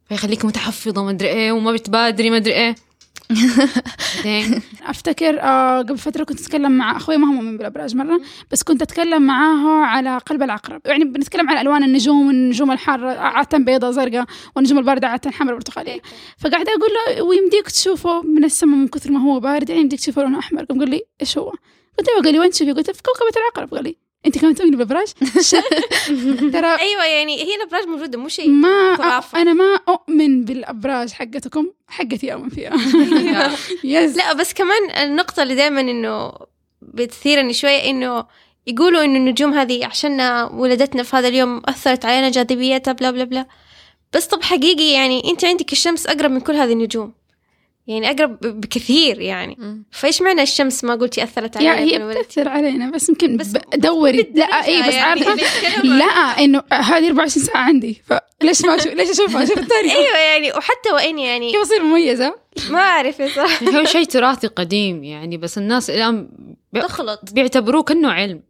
فيخليك متحفظة ما أدري إيه وما بتبادري ما إيه. بعدين (laughs) أفتكر آه قبل فترة كنت أتكلم مع أخوي ما هو مؤمن بالأبراج مرة بس كنت أتكلم معاه على قلب العقرب. يعني بنتكلم على ألوان النجوم والنجوم الحارة عادة بيضاء زرقاء والنجوم الباردة عادة حمراء برتقاليه فقاعدة أقول له ويمديك تشوفه من السماء من كثر ما هو بارد؟ يعني يمديك تشوفه لونه أحمر؟ قام قال لي إيش هو؟ قلت له قال لي وين تشوفي؟ قلت له في كوكبة العقرب. قال لي انت كمان تؤمني بالابراج؟ (laughs) ترى أيوه يعني هي الأبراج موجودة مو شيء ما خرافة. أنا ما أؤمن بالأبراج حقتكم حقتي أؤمن فيها (laughs) يس لا بس كمان النقطة اللي دائما إنه بتثيرني شوية إنه يقولوا إنه النجوم هذه عشان ولدتنا في هذا اليوم أثرت علينا جاذبيتها بلا بلا بلا بس طب حقيقي يعني أنت عندك الشمس أقرب من كل هذه النجوم يعني أقرب بكثير يعني. فإيش معنى الشمس ما قلتي أثرت علينا هي؟ بتأثر علينا بس يمكن بس- دوري. لا اي بس يعني عارفة؟ لا إنه هذه 24 ساعة عندي. فليش ما أشوف ليش أشوفها؟ أشوف الثانية أيوه يعني وحتى وإن يعني كيف اصير مميزة. ما أعرف يا صراحة. هو شيء تراثي قديم يعني بس الناس الآن بي- تخلط. بيعتبروه كأنه علم.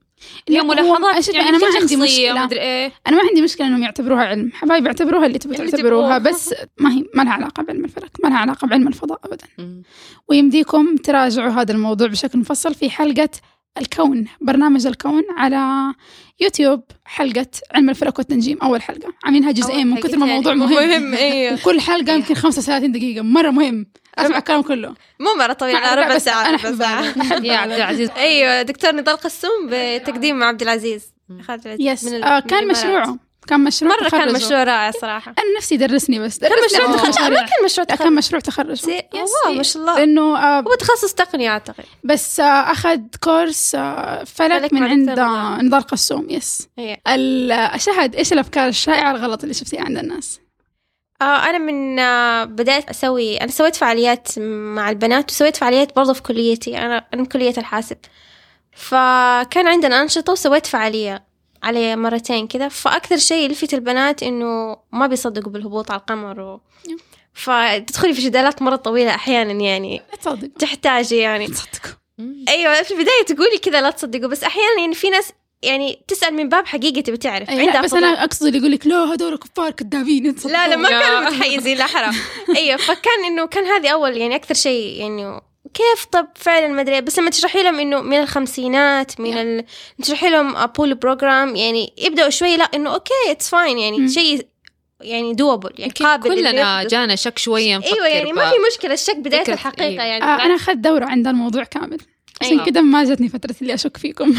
هو ملاحظات يعني أنا ما عندي مشكلة. مدري إيه. أنا ما عندي مشكلة إنهم يعتبروها علم. حبايب اعتبروها اللي تبغوا تعتبروها. بس ما هي ما لها علاقة بعلم الفلك ما لها علاقة بعلم الفضاء ابدا. ويمديكم تراجعوا هذا الموضوع بشكل مفصل في حلقة الكون برنامج الكون على يوتيوب حلقة علم الفلك والتنجيم أول حلقة. عاملينها جزئين من كثر ما الموضوع مهم مهم. أيوه وكل حلقة يمكن 35 دقيقة. مرة مهم. أسمع الكلام كله مو مرة طويل مع- على ربع أنا ربع. أحب (laughs) يا. عبد العزيز أيوه دكتور نضال قسوم بتقديم مع عبد العزيز العزيز yes من ال- آه كان. مشروعه كان مشروع مرة كان تخرجه. مشروع رائع صراحة أنا نفسي يدرسني بس كان درسني مشروع أول تخرج مشاريع. ما كان مشروع لا، كان تخرج مشروع تخرج. wow ما شاء الله لأنه آه هو تخصص تقنية أعتقد بس آه أخذ course آه فلك فلك من عند نضال. قسوم yes هي. ال- شهد إيش الأفكار الشائعة الغلط اللي شفتيها عند الناس آه أنا من آه بدأت أسوي أنا سويت فعاليات مع البنات وسويت فعاليات برضه في كليتي أنا أنا من كلية الحاسب. فكان عندنا أنشطة وسويت فعالية على مرتين كذا فأكثر شيء يلفت البنات إنه ما بيصدقوا بالهبوط على القمر و... فتدخلي في جدالات مرة طويلة أحيانا يعني. تصدق تحتاجي يعني. تصدقوا. أيوه في البداية تقولي كذا لا تصدقوا بس أحيانا يعني في ناس يعني تسأل من باب حقيقه تبي تعرف عندها بس فضول. أنا أقصد اللي يقول لك لا هذول كفار كذابين (laughs) لا لا ما. كانوا متحيزين لا حرام (laughs) أيوه فكان إنه كان هذه أول يعني أكثر شيء يعني كيف طب فعلا ما أدري بس لما تشرحي لهم إنه من الخمسينات من ال... تشرحي لهم Apollo program يعني يبدأوا شوي لا إنه okay it's fine يعني مم. شيء يعني double يعني قابل كلنا. جانا شك نفكر أيوه يعني ما في مشكلة الشك بداية الحقيقة أيوة. يعني آه أنا أخذت دورة عند الموضوع كامل عشان أيوة. كذا ما جتني فترة اللي أشك فيكم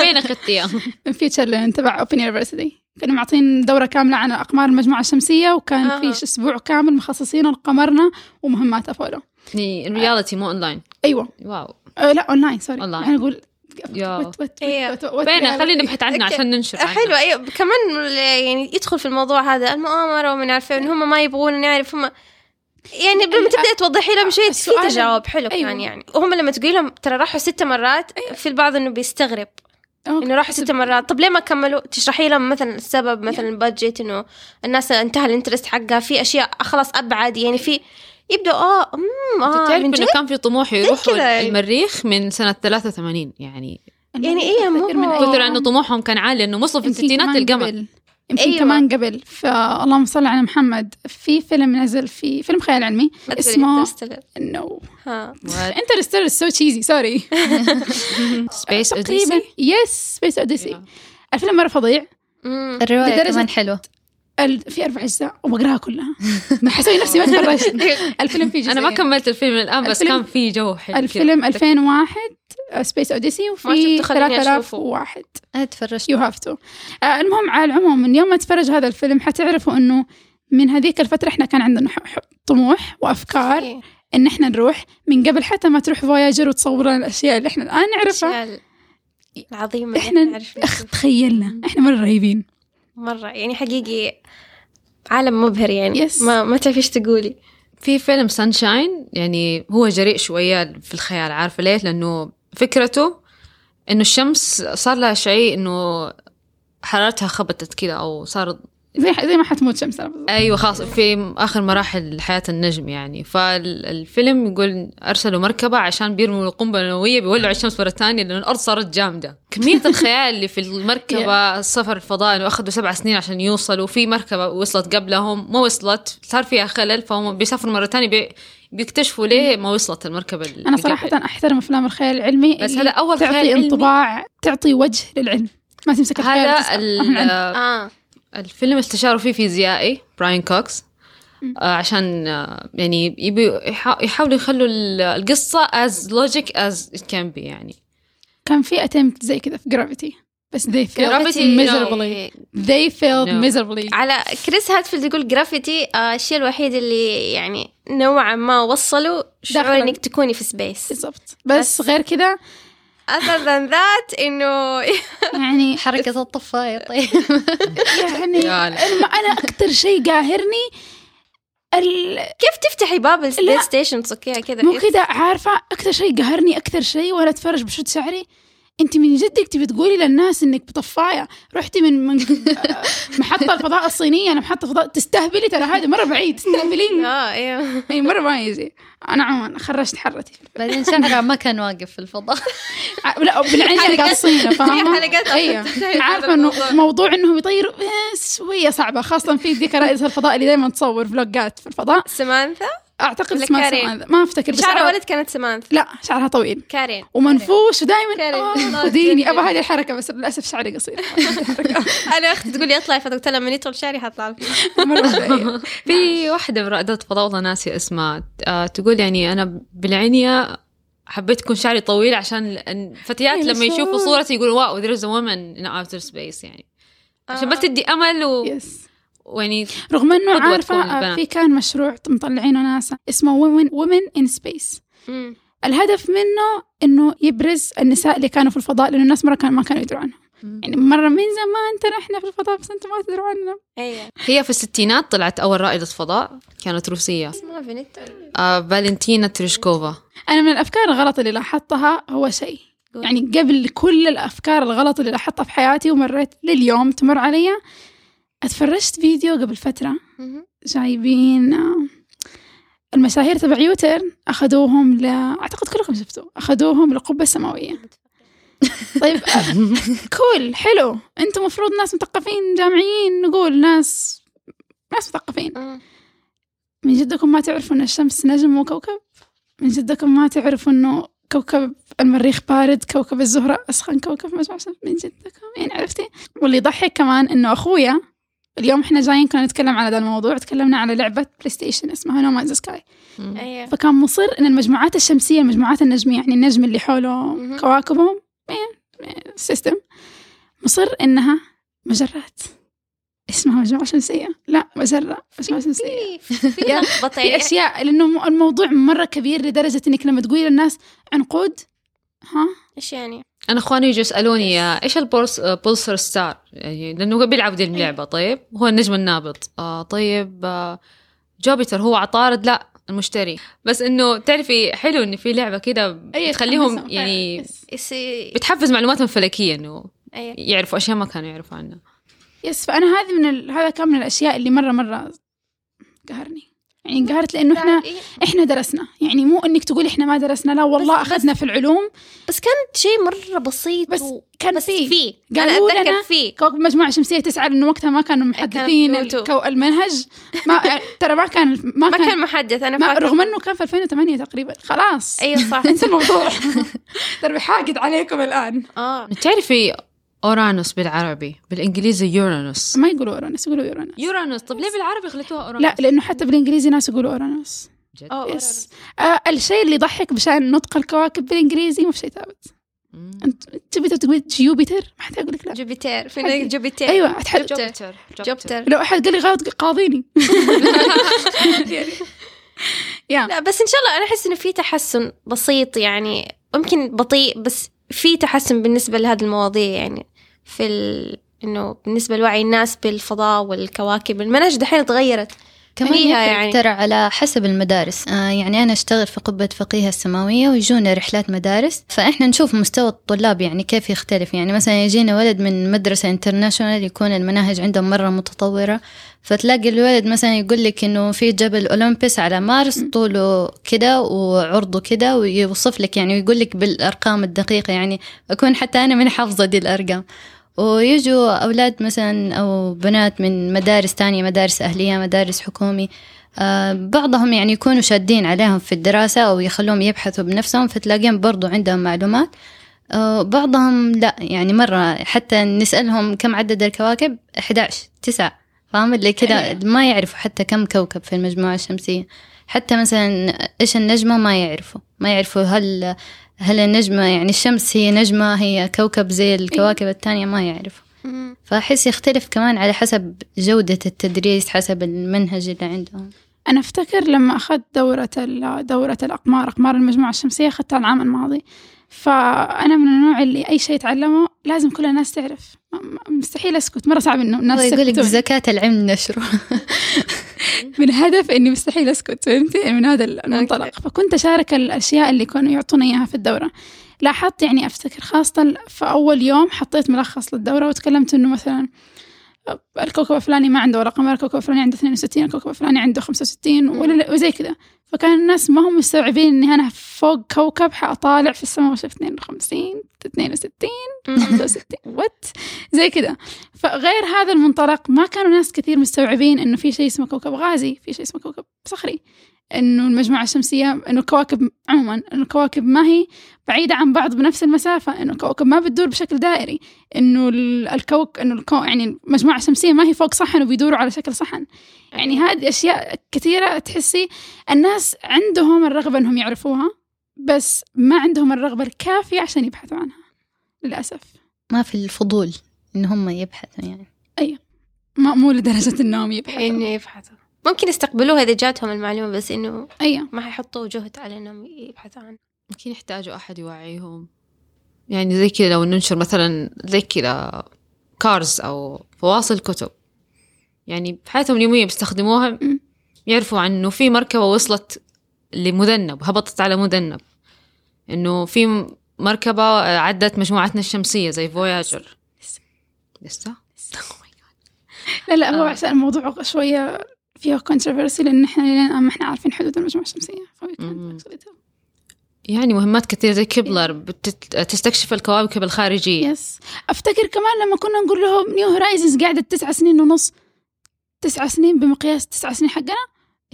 فين اخذتيها؟ من FutureLearn تبع Open University كانوا معطين دورة كاملة عن أقمار المجموعة الشمسية وكان أها. في أسبوع كامل مخصصين لقمرنا ومهمات ابولو reality مو اونلاين أيوه wow آه لا online sorry online. يعني أقول يا. وات- وات- إيه. وات- وات- فين وات- خلينا نبحث عنه. عشان ننشر عنه. حلو أيوه كمان يعني يدخل في الموضوع هذا المؤامرة ومن عارفه ان هم ما يبغون نعرف هم يعني لما تبدا توضحي لهم شوية في تجاوب حلو أيوة. كان يعني. وهم لما تقولي لهم ترى راحوا ست مرات في البعض إنه بيستغرب. okay. إنه راحوا ست مرات. طب ليه ما كملوا؟ تشرحي لهم مثلا السبب مثلا budget إنه الناس انتهى ال interest حقها. في أشياء خلاص أبعد. يعني في يبدأ آه أمم آه تعرف إنه كان في طموح يروحوا يعني. المريخ من سنة 83 يعني. يعني إيه مو من كثر إنه طموحهم كان عالي إنه وصلوا في الستينات كمان القمر. يمكن أيوة. كمان قبل. فاللهم صل على محمد. في فيلم نزل في فيلم خيال علمي اسمه. no ها. Interstellar so cheesy sorry Space Odyssey yes Space Odyssey الفيلم مرة فظيع. الرواية كمان حلوة. في أربع أجزاء وبقراها كلها. حسوي نفسي ما تفرجت (laughs) الفيلم فيه جزئين أنا ما كملت الفيلم الآن بس الفيلم- كان في جو حلو الفيلم كده. 2001 Space Odyssey ما وفي شفته، خليني أشوفه. 3001 أنا تفرجت you have to المهم على العموم من يوم ما تفرج هذا الفيلم حتعرفوا إنه من هذيك الفترة إحنا كان عندنا طموح وأفكار. إن إحنا نروح. من قبل حتى ما تروح Voyager وتصور لنا الأشياء اللي إحنا الآن نعرفها. العظيمة إحنا تخيلنا. إحنا مرة رهيبين. مرة يعني حقيقي عالم مبهر يعني Yes. ما ما تعرفي إيش تقولي في فيلم Sunshine يعني هو جريء شوية في الخيال عارفة ليه؟ لأنه فكرته إنه الشمس صار لها شيء إنه حرارتها خبطت كده أو صار زي زي ما حتموت شمس. أيوة خلاص في آخر مراحل حياة النجم يعني فالفيلم يقول أرسلوا مركبة عشان بيرموا القنبلة النووية بيولعوا الشمس مرة ثانية لأن الأرض صارت جامدة كمية الخيال اللي في المركبة (laughs) السفر الفضائي إنه أخذوا سبع سنين عشان يوصلوا في مركبة وصلت قبلهم ما وصلت صار فيها خلل فهم بيسافروا مرة ثانية بي بيكتشفوا ليه ما وصلت المركبة اللي أنا قبل. صراحة أحترم أفلام الخيال العلمي بس هذا أول تعطي خيال علمي. انطباع تعطي وجه للعلم ما تمسك الخيال هذا ال-. آه الفيلم استشاروا فيه فيزيائي براين كوكس. مم. آه، عشان آه، يعني يبي يحا- يحاولوا يخلوا ال- القصة as logic as it can be يعني. كان في attempt زي كذا في Gravity بس they failed Gravity, miserably. they failed No. miserably. على كريس هاتفيلد يقول Gravity آه، الشيء الوحيد اللي يعني نوعا ما وصلوا شعور. إنك تكوني في space بالضبط. بس. غير كذا other than that إنه (laughs) يعني حركة الطفاية طيب. يعني أنا أكثر شيء قاهرني ال... كيف تفتحي باب لا. ال space station؟ تصكيها كذا. مو كذا عارفة؟ أكثر شيء قهرني أكثر شيء وأنا اتفرج بشد شعري؟ أنت من جدك تبي تقولي للناس إنك بطفاية. رحتي من, من (laughs) محطة الفضاء الصينية لمحطه الفضاء تستهبلي ترى هذا مرة بعيد. تستهبلين. (laughs) آه أيوه اي مرة ما يجي أنا عموما خرجت حرتي. بعدين شعرها ما كان واقف في الفضاء. (laughs) لا بالعين فاهمة؟ حلقات أصلاً أيوه تنتهي بهذا عارفة إنه. موضوع انهم يطيروا شوية صعبة خاصة في ذيك رائده الفضاء اللي دائما تصور فلوجات في الفضاء. سمانثا؟ أعتقد اسمها كارين؟ سمانثا ما أفتكر شعرها- ولد كانت سمانثا لا شعرها طويل. كارين. ومنفوش ودائما. آه ديني. ابى هذه الحركة بس للأسف شعري قصير. (laughs) (laughs) أنا أختي تقول لي اطلعي فقلت لها من يطول شعري حطلع. (laughs) في واحدة من رائدات فضاء والله ناسية اسمها. آه، تقول يعني أنا بالعنية حبيت يكون شعري طويل عشان الفتيات يا لما يشوفوا شو. صورتي يقولوا واو is a woman in outer space يعني. عشان بس تدي أمل و... يس ويعني رغم إنه عارفة. في كان مشروع مطلعينه ناسا اسمه women women in space. مم. الهدف منه إنه يبرز النساء اللي كانوا في الفضاء لأنه الناس مرة كان ما كانوا يدروا عنهم يعني مرة من زمان ترى إحنا في الفضاء بس أنتم ما تدروا عنا أيوه. هي في الستينات طلعت أول رائدة فضاء كانت روسية. اسمها فينيتا آه فالنتينا تيريشكوفا. أنا من الأفكار الغلط اللي لاحظتها هو شيء. يعني قبل كل الأفكار الغلط اللي لاحظتها في حياتي ومريت لليوم تمر علي أتفرجت فيديو قبل فترة. مهم. جايبين آه، المشاهير تبع يوترن أخذوهم ل أعتقد كلكم شفتوا أخذوهم للقبة السماوية. طيب آه، (laughs) كول حلو. أنتم مفروض ناس مثقفين جامعيين نقول ناس ناس مثقفين. مم. من جدكم ما تعرفوا إن الشمس نجم وكوكب؟ من جدكم ما تعرفوا إنه كوكب المريخ بارد كوكب الزهرة أسخن كوكب؟ الشمس من جدكم. يعني عرفتي؟ واللي يضحك كمان إنه أخويا اليوم إحنا جايين كنا نتكلم على هذا الموضوع تكلمنا على لعبة بلاي ستيشن اسمها No Man's Sky أيوه فكان مصر إن المجموعات الشمسية المجموعات النجمية يعني النجم اللي حوله. كواكبهم system مصر إنها مجرات. اسمها مجموعة شمسية. لا مجرة مجموعة شمسية. (laughs) في يعني. أشياء لأنه الموضوع مرة كبير لدرجة إنك لما تقولي للناس عنقود ها؟ إيش يعني؟ أنا إخواني يجوا يسألوني آه، إيش ال pulse آه، pulsar star؟ يعني لأنه هو بيلعب دي اللعبة طيب؟ هو النجم النابض. آه طيب آه Jupiter هو عطارد؟ لا المشتري. بس إنه تعرفي حلو ان في لعبة كده تخليهم يعني بتحفز معلوماتهم الفلكيه إنه. يعرفوا أشياء ما كانوا يعرفوا عنها. yes فأنا هذه من ال... هذا كان من الأشياء اللي مرة مرة قهرني. يعني انقهرت لأنه إحنا إيه. إحنا درسنا. يعني مو إنك تقول إحنا ما درسنا لا والله بس- بس- اخذنا في العلوم. بس كان شيء مرة بسيط بس و... كان بس في في أنا قالوا لنا كوكب مجموعة شمسية تسعة لأنه وقتها ما كانوا محدثين. الكو... المنهج. ما يعني (laughs) ترى ما كان ما, ما كان, كان محدث أنا ما رغم إنه كان في 2008 تقريبا. خلاص. أيوة صح. انسى الموضوع. (laughs) ترى بحاقد عليكم الآن. آه. تعرفي أورانوس بالعربي بالإنجليزي يورانوس. ما يقولوا أورانوس يقولوا Uranus. Uranus. طب ليه بالعربي خليتوها أورانوس؟ لا لأنه حتى بالإنجليزي ناس يقولوا أورانوس. جد؟ yes آه الشيء اللي يضحك بشأن نطق الكواكب بالإنجليزي مو في شيء ثابت. أنت Jupiter تقول Jupiter ما حد يقول لك لا. Jupiter في حقي. Jupiter أيوه أتحد... Jupiter. Jupiter. لو أحد قال لي غلط قاضيني. (laughs) (laughs) يا. لا بس إن شاء الله أنا أحس إنه في تحسن بسيط يعني ممكن بطيء بس في تحسن بالنسبة لهذه المواضيع يعني. في ال... إنه بالنسبة لوعي الناس بالفضاء والكواكب. المناهج دحين تغيرت. كمان يعني. ترى على حسب المدارس. آه يعني أنا أشتغل في قبة فقيه السماوية ويجونا رحلات مدارس. فإحنا نشوف مستوى الطلاب يعني كيف يختلف. يعني مثلا يجينا ولد من مدرسة international يكون المناهج عندهم مرة متطورة. فتلاقي الولد مثلا يقول لك إنه في جبل أولمبس على مارس طوله كده وعرضه كده ويوصف لك يعني ويقول لك بالأرقام الدقيقة. يعني أكون حتى أنا من حافظة دي الأرقام. ويجوا أولاد مثلا أو بنات من مدارس تانية مدارس أهلية مدارس حكومي آه، بعضهم يعني يكونوا شادين عليهم في الدراسة أو يخلوهم يبحثوا بنفسهم فتلاقيهم برضو عندهم معلومات. آه، بعضهم لا يعني مرة حتى نسألهم كم عدد الكواكب؟ 11 تسعة فاهم؟ اللي كده ما يعرفوا حتى كم كوكب في المجموعة الشمسية. حتى مثلا إيش النجمة؟ ما يعرفوا. ما يعرفوا هل هل النجمة يعني الشمس هي نجمة هي كوكب زي الكواكب التانية؟ ما يعرفوا فأحس يختلف كمان على حسب جودة التدريس حسب المنهج اللي عندهم. أنا أفتكر لما أخذت دورة ال- دورة الأقمار أقمار المجموعة الشمسية أخذتها العام الماضي. فأنا من النوع اللي أي شيء أتعلمه لازم كل الناس تعرف. مستحيل أسكت مرة صعب إنه الناس يقول لك. زكاة العلم نشره. (laughs) من هدف إني مستحيل أسكت فهمتي؟ من هذا المنطلق. فكنت أشارك الأشياء اللي كانوا يعطونا إياها في الدورة. لاحظت يعني أفتكر خاصة في أول يوم حطيت ملخص للدورة وتكلمت إنه مثلا الكوكب الفلاني ما عنده قمر الكوكب الفلاني عنده 62 الكوكب الفلاني عنده 65 ولا وزي كذا. فكان الناس ما هم مستوعبين إني أنا فوق كوكب حأطالع في السماء وشفت 52 62 65 وات زي كذا. فغير هذا المنطلق ما كانوا ناس كثير مستوعبين إنه في شيء اسمه كوكب غازي في شيء اسمه كوكب صخري. إنه المجموعة الشمسية إنه الكواكب عموما إنه الكواكب ما هي بعيدة عن بعض بنفس المسافة إنه الكواكب ما بتدور بشكل دائري إنه ال- الكوك إنه الكو يعني المجموعة الشمسية ما هي فوق صحن وبيدوروا على شكل صحن. يعني هذه أشياء كثيرة تحسي الناس عندهم الرغبة إنهم يعرفوها بس ما عندهم الرغبة الكافية عشان يبحثوا عنها للأسف. ما في الفضول إن هم يبحثوا يعني. ما مو لدرجة إنهم يبحثوا. انه يبحثوا. ممكن يستقبلوها إذا جاتهم المعلومة بس إنه أيوه. ما حيحطوا جهد على إنهم يبحثوا عنها يمكن يحتاجوا أحد يوعيهم. يعني زي كذا لو ننشر مثلا زي كذا كارز أو فواصل كتب. يعني في حياتهم اليومية بيستخدموها. يعرفوا عن إنه في مركبة وصلت لمذنب هبطت على مذنب. إنه في مركبة عدت مجموعتنا الشمسية زي Voyager لسه؟ (laughs) لا لا هو آه. عشان الموضوع شوية فيها controversy لأن إحنا لين الآن ما إحنا عارفين حدود المجموعة الشمسية. يعني مهمات كثير زي Kepler بتستكشف الكواكب الخارجية. yes أفتكر كمان لما كنا نقول لهم New Horizons قعدت تسعة سنين ونص. تسعة سنين بمقياس تسعة سنين حقنا؟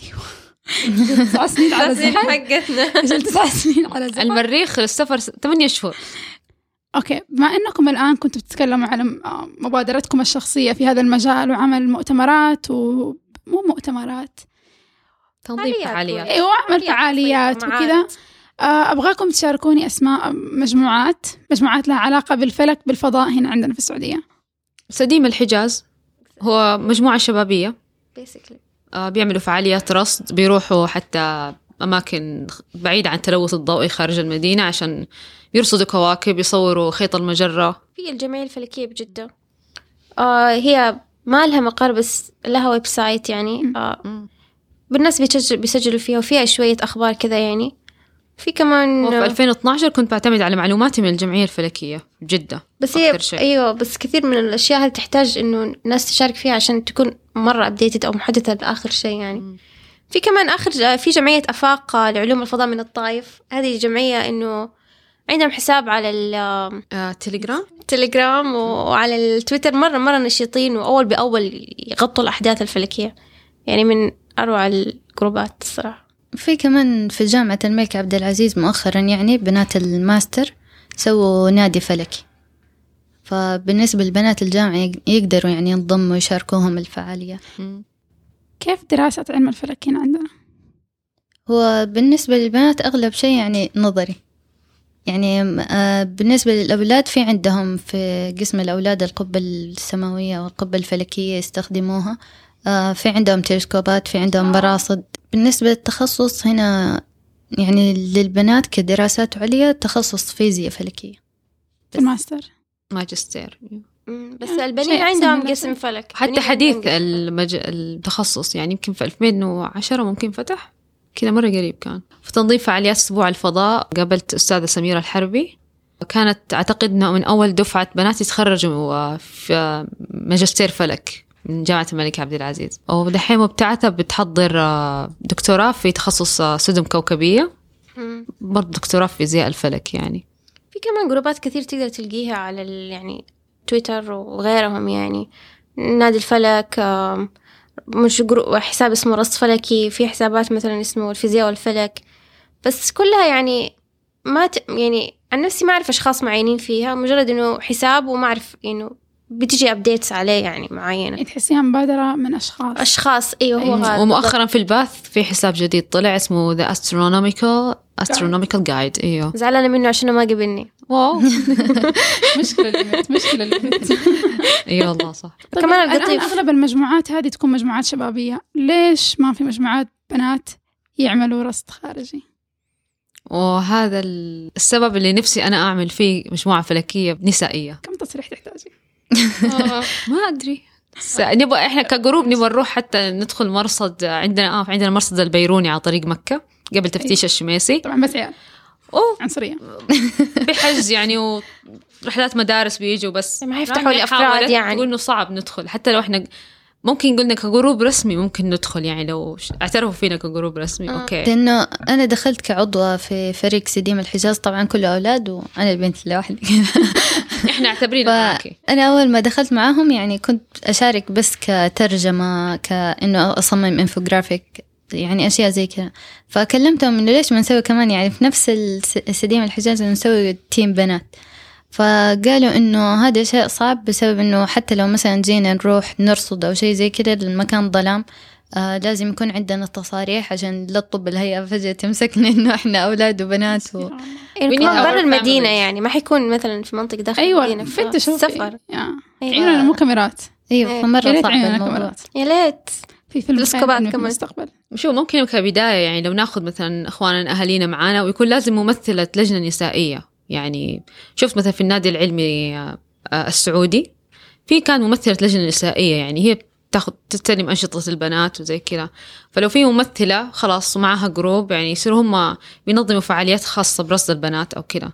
أيوه. (laughs) تسعة سنين على الزحل حقتنا. (laughs) تسعة سنين على الزحل المريخ للسفر 8 شهور. أوكي بما إنكم الآن كنتوا بتتكلموا على آه، مبادرتكم الشخصية في هذا المجال وعمل مؤتمرات ومو مؤتمرات تنظيم فعاليات أيوه عمل فعاليات. وكذا. آه، أبغاكم تشاركوني أسماء مجموعات مجموعات لها علاقة بالفلك بالفضاء هنا عندنا في السعودية. سديم الحجاز هو مجموعة شبابية. Basically. آه، بيعملوا فعاليات رصد بيروحوا حتى أماكن بعيدة عن التلوث الضوئي خارج المدينة عشان يرصدوا كواكب يصوروا خيط المجرة. في الجمعية الفلكية بجدة. آه هي ما لها مقر بس لها website يعني. آه بالناس بيسجل بيسجلوا فيها وفيها شوية أخبار كذا يعني. في كمان وفي 2012 كنت بعتمد على معلوماتي من الجمعية الفلكية بجدة بس هي شيء. أيوه بس كثير من الأشياء هذه تحتاج إنه الناس تشارك فيها عشان تكون مرة updated أو محدثه لآخر شيء يعني. مم. في كمان آخر في جمعية أفاق لعلوم الفضاء من الطائف هذه جمعية إنه عندهم حساب على آه، تليجرام التليجرام وعلى التويتر. مره مرة نشيطين وأول بأول يغطوا الأحداث الفلكية. يعني من أروع ال groupات الصراحة. في كمان في جامعة الملك عبد العزيز مؤخرا يعني بنات الماستر سووا نادي فلكي. فبالنسبة لبنات الجامعة يق- يقدروا يعني ينضموا ويشاركوهم الفعالية. كيف دراسة علم الفلك هنا عندنا؟ هو بالنسبة للبنات أغلب شيء يعني نظري. يعني آه، بالنسبة للأولاد في عندهم في قسم الأولاد القبة السماوية والقبة الفلكية يستخدموها. آه، في عندهم تلسكوبات في عندهم براصد بالنسبة للتخصص هنا يعني للبنات كدراسات عليا تخصص فيزياء فلكية. في الماستر ماجستير. بس يعني البنين عندهم قسم. فلك حتى حديث. المج... التخصص يعني يمكن في 2010 ممكن فتح كذا مرة قريب كان في تنظيم فعاليات أسبوع الفضاء قابلت أستاذة سميرة الحربي كانت أعتقد أنه من أول دفعة بنات يتخرجوا في ماجستير فلك من جامعة الملك عبد العزيز ودحين مبتعثة بتحضر آه، دكتوراه في تخصص آه، سدم كوكبية. برضه دكتوراه في فيزياء الفلك يعني في كمان groupات كثير تقدر تلقيها على ال يعني تويتر وغيرهم يعني. نادي الفلك مش جرو حساب اسمه رصد فلكي في حسابات مثلا اسمه الفيزياء والفلك. بس كلها يعني ما ت... يعني عن نفسي ما أعرف أشخاص معينين فيها مجرد إنه حساب وما أعرف إنه بتجي updates عليه يعني معينة. تحسيها مبادرة من أشخاص. أشخاص أيوه هو هذا. ومؤخرا في الباث في حساب جديد طلع اسمه The Astronomical Astronomical Guide أيوه زعلانة منه عشان ما قبلني واو. (laughs) مشكلة البنت مشكلة البنت. إي والله صح. طيب كمان الآن اللطيف- أغلب المجموعات هذه تكون مجموعات شبابية. ليش ما في مجموعات بنات يعملوا رصد خارجي؟ وهذا ال- السبب اللي نفسي أنا أعمل فيه مجموعة فلكية نسائية. كم تصريح تحتاجي؟ (laughs) ما أدري. نبغى إحنا ك group نبغى نروح حتى ندخل مرصد عندنا آه عندنا مرصد البيروني على طريق مكة. قبل تفتيش الشميسي طبعا بس عيال اوه عنصرية. (laughs) بحجز يعني ورحلات مدارس بيجوا بس. ما حيفتحوا لي حاولت. أفراد يعني. تقول إنه صعب ندخل. حتى لو إحنا ممكن قلنا ك group رسمي ممكن ندخل يعني لو اعترفوا فينا ك group رسمي. آه. okay. لأنه أنا دخلت كعضوة في فريق سديم الحجاز طبعا كله أولاد وأنا البنت لوحدي (laughs) إحنا اعتبرينا معاكي. أنا أول ما دخلت معاهم يعني كنت أشارك بس كترجمة كأنه أصمم إنفوجرافيك يعني أشياء زي كذا. فكلمتهم إنه ليش ما نسوي كمان يعني في نفس الس- السديم الحجاز نسوي team بنات. فقالوا إنه هذا شيء صعب بسبب إنه حتى لو مثلا جينا نروح نرصد أو شيء زي كذا المكان ظلام آه لازم يكون عندنا تصاريح عشان لا تطب الهيئة فجأة تمسكنا (laughs) إنه إحنا أولاد وبنات و... يعني برا المدينة. يعني ما حيكون مثلا في منطقة داخل أيوة المدينة فتشوا سفر. أيوة. عيوننا مو كاميرات. أيوة إيه. فمرة صعب الموضوع. يا ليت. في فيلم في كمان. المستقبل. شو ممكن كبداية يعني لو ناخذ مثلا إخواننا أهالينا معانا ويكون لازم ممثلة لجنة نسائية. يعني شفت مثلا في النادي العلمي آه، آه، السعودي في كان ممثلة لجنة نسائية يعني هي تاخذ تستلم أنشطة البنات وزي كذا. فلو في ممثلة خلاص ومعها group يعني يصيروا هم بينظموا فعاليات خاصة برصد البنات أو كذا.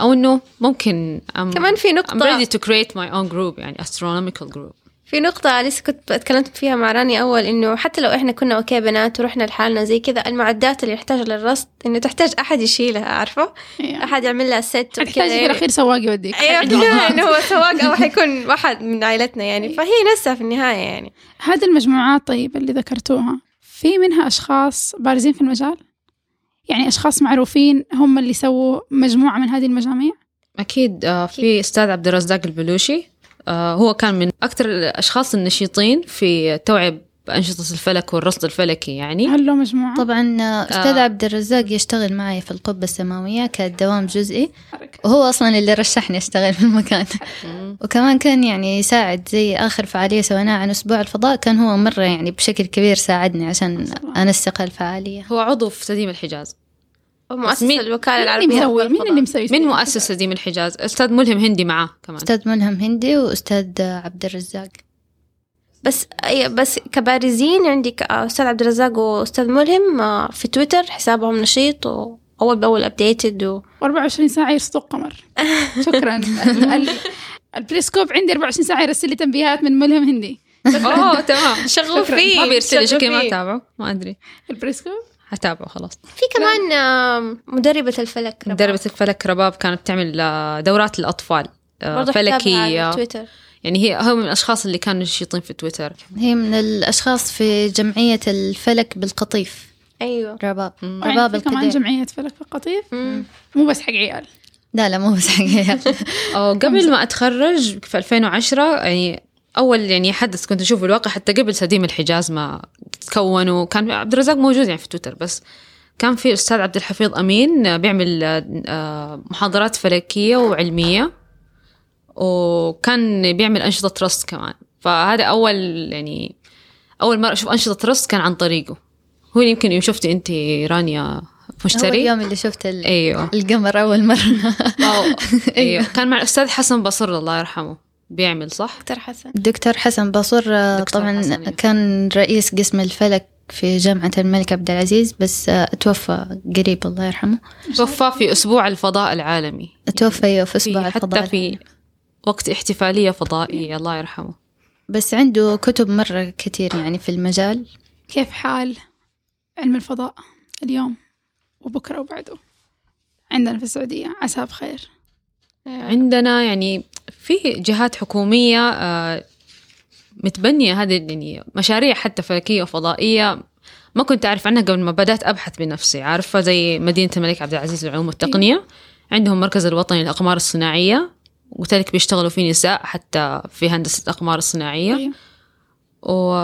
أو إنه ممكن I'm, كمان في I'm نقطة ready to create my own group يعني astronomical group. في نقطة لسه كنت اتكلمت فيها مع راني أول إنه حتى لو إحنا كنا أوكي بنات ورحنا لحالنا زي كذا المعدات اللي يحتاج للرصد إنه تحتاج أحد يشيلها عارفة؟ يا. أحد يعمل لها ست وكذا تحتاج في يعني. الأخير سواق يوديك. أيوة إنه (laughs) هو سواق أو حيكون واحد من عائلتنا يعني. فهي نفسها في النهاية يعني. هذه المجموعات طيب اللي ذكرتوها في منها أشخاص بارزين في المجال؟ يعني أشخاص معروفين هم اللي سووا مجموعة من هذه المجاميع؟ أكيد آه، في أستاذ عبد الرزاق البلوشي. هو كان من أكثر الأشخاص النشيطين في التوعية بأنشطة الفلك والرصد الفلكي يعني. هل له مجموعة؟ طبعا آه، أستاذ آه. عبد الرزاق يشتغل معي في القبة السماوية كدوام جزئي. وهو أصلا اللي رشحني أشتغل في المكان. وكمان كان يعني يساعد زي آخر فعالية سويناها عن أسبوع الفضاء كان هو مرة يعني بشكل كبير ساعدني عشان أنسق الفعالية. هو عضو في سديم الحجاز. ومؤسس مين- الوكالة مين اللي العربية مسوي؟ مين اللي مسوي؟ من مؤسس سديم الحجاز؟ أستاذ ملهم هندي معاه كمان. أستاذ ملهم هندي وأستاذ عبد الرزاق بس بس كبارزين عندك آه، أستاذ عبد الرزاق وأستاذ ملهم آه، في تويتر حسابهم نشيط وأول بأول updated و... و24 ساعة يرصدوا القمر (laughs) شكرا. ال- ال- البريسكوب عندي 24 ساعة يرسل لي تنبيهات من ملهم هندي. أوه تمام. شغلوا شكراً. فيه ما بيرسل لي شغلوا شكل ما فيه. اتابعه ما أدري. البريسكوب حتابعه خلاص. في كمان مدربة الفلك رباب. مدربة الفلك رباب كانت تعمل آه، دورات للأطفال آه، فلكية. تويتر. يعني هي هو من الأشخاص اللي كانوا نشيطين في تويتر. هي من الأشخاص في جمعية الفلك بالقطيف. أيوه. رباب. مم. رباب في كمان جمعية فلك في القطيف مم. مو بس حق عيال. لا لا مو بس حقيقة (laughs) أو قبل ما أتخرج في 2010 يعني أول يعني حدث كنت أشوفه الواقع حتى قبل سديم الحجاز ما تكونوا كان عبد الرزاق موجود يعني في تويتر بس كان في أستاذ عبد الحفيظ أمين آه، بيعمل آه، محاضرات فلكية وعلمية وكان بيعمل أنشطة ترست كمان. فهذا أول يعني أول مرة أشوف أنشطة ترست كان عن طريقه. هو اللي يمكن يوم شفتي أنت رانيا هو مشتري اليوم اللي شفت أيوه. القمر أول مرة. (laughs) أيوه. كان مع الأستاذ حسن بصر الله يرحمه. بيعمل صح؟ دكتور حسن. الدكتور حسن باصور آه، دكتور طبعا حسن،. كان رئيس قسم الفلك في جامعة الملك عبد العزيز بس آه، توفى قريب الله يرحمه. توفى في أسبوع الفضاء العالمي. توفى أيوة في أسبوع في الفضاء حتى في وقت احتفالية فضائية الله يرحمه. بس عنده كتب مرة كتير يعني في المجال. كيف حال علم الفضاء اليوم وبكرة وبعده؟ عندنا في السعودية عساه بخير عندنا يعني في جهات حكومية آه، متبنية هذه يعني مشاريع حتى فلكية وفضائية. ما كنت أعرف عنها قبل ما بدأت أبحث بنفسي. عارفة زي مدينة الملك عبد العزيز للعلوم والتقنية عندهم مركز الوطني للأقمار الصناعية قلت لك بيشتغلوا فيه نساء حتى في هندسة الأقمار الصناعية. أيوة. و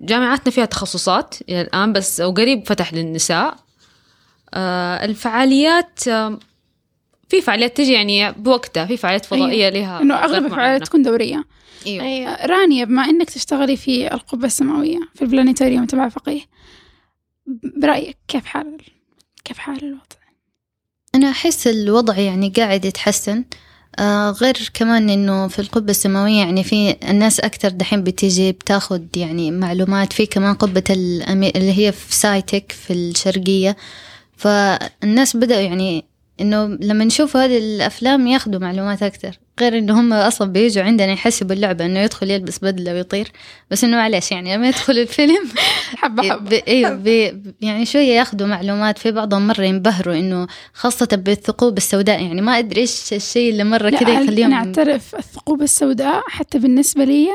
جامعاتنا فيها تخصصات إلى الآن بس وقريب فتح للنساء. آه، الفعاليات في فعاليات تجي يعني بوقتها في فعاليات فضائية لها إنه أوقات أغلب معينة. الفعاليات تكون دورية أيوة. أيوه رانيا بما إنك تشتغلي في القبة السماوية في البلانيتاريوم تبع فقيه برأيك كيف حال كيف حال الوضع؟ أنا أحس الوضع يعني قاعد يتحسن آه غير كمان إنه في القبة السماوية يعني في الناس أكتر دحين بتيجي بتاخد يعني معلومات في كمان قبة الأمي... اللي هي في سايتك في الشرقية فالناس بدأوا يعني إنه لما نشوف هذه الأفلام ياخدوا معلومات أكتر غير إنه هم أصلا بيجوا عندنا يحسبوا اللعبة إنه يدخل يلبس بدلة ويطير. بس إنه معلش يعني لما يدخل الفيلم (laughs) حبة ب... إيوه ب... يعني شوية ياخذوا معلومات. في بعضهم مرة ينبهروا إنه خاصة بالثقوب السوداء. يعني ما أدري إيش الشيء اللي مرة كذا يخليهم أنا أعترف الثقوب السوداء حتى بالنسبة لي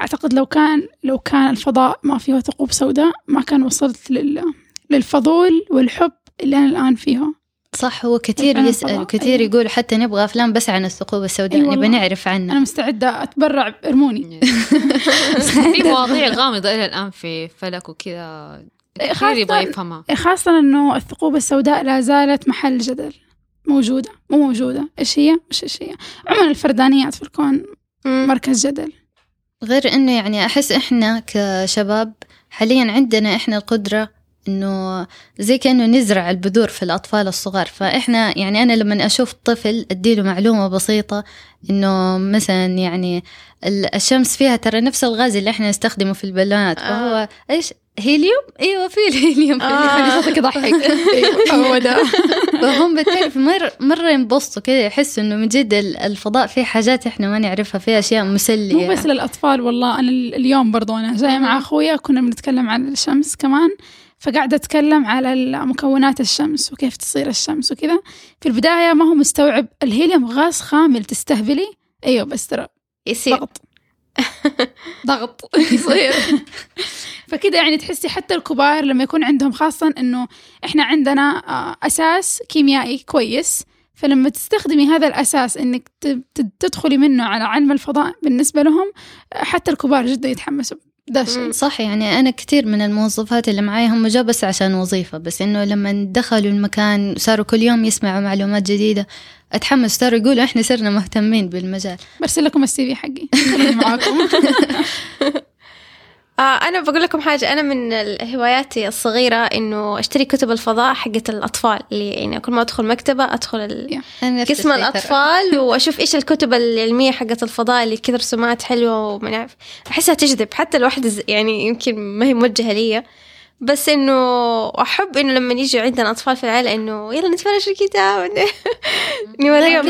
أعتقد لو كان لو كان الفضاء ما فيه ثقوب سوداء ما كان وصلت لل للفضول والحب اللي أنا الآن فيه صح هو كثير الفضاء، يسأل وكثير أيوة. يقول حتى نبغى أفلام بس عن الثقوب السوداء أي نبغى. نعرف أنا عنها مستعدة أتبرع ارموني (laughs) في مواضيع غامضة إلى الآن في فلك وكذا كثير يبغى خاصة يفهمها. خاصة إنه الثقوب السوداء لا زالت محل جدل. موجودة مو موجودة. إيش هي؟ مش إيش هي؟ عموما الفردانيات في الكون مركز جدل. غير إنه يعني أحس إحنا كشباب حاليا عندنا إحنا القدرة إنه زي كأنه نزرع البذور في الأطفال الصغار. فإحنا يعني أنا لما أشوف طفل أديله معلومة بسيطة إنه مثلا يعني ال- الشمس فيها ترى نفس الغاز اللي إحنا نستخدمه في البالونات فهو إيش؟ هيليوم؟ أيوه في الهيليوم. في آه. صوتك يضحك (laughs) أيوة، هو ده. (laughs) فهم بالتالي مرة مرة ينبسطوا كذا يحسوا إنه من جد ال- الفضاء فيه حاجات إحنا ما نعرفها فيه أشياء مسلية. مو بس للأطفال والله أنا ال- اليوم برضو أنا جاية مع أخويا كنا بنتكلم عن الشمس كمان. فقاعدة أتكلم على مكونات الشمس وكيف تصير الشمس وكذا. في البداية ما هو مستوعب الهيليوم غاز خامل تستهبلي؟ أيوة بس ترى. يصير. ضغط. (laughs) ضغط. (laughs) يصير. فكده يعني تحسي حتى الكبار لما يكون عندهم خاصة إنه إحنا عندنا آه، أساس كيميائي كويس فلما تستخدمي هذا ت- ت- تدخلي منه على علم الفضاء بالنسبة لهم حتى الكبار جدا يتحمسوا. ده صح يعني أنا كثير من الموظفات اللي معاي هم جا بس عشان وظيفة بس إنه لما دخلوا المكان صاروا كل يوم يسمعوا معلومات جديدة. أتحمس صاروا يقولوا إحنا صرنا مهتمين بالمجال. برسل لكم السي في حقي (laughs) معاكم. (laughs) آه أنا بقول لكم حاجة أنا من هواياتي الصغيرة إنه أشتري كتب الفضاء حقت الأطفال اللي يعني كل ما أدخل مكتبة أدخل قسم. الأطفال (laughs) وأشوف إيش الكتب العلمية حقت الفضاء اللي كذا رسومات حلوة وما أحسها تجذب حتى الواحدة ز- يعني يمكن ما هي موجهة لي بس إنه أحب إنه لما يجي عندنا أطفال في العائلة إنه يلا نتفرج الكتاب. (laughs) نوريهم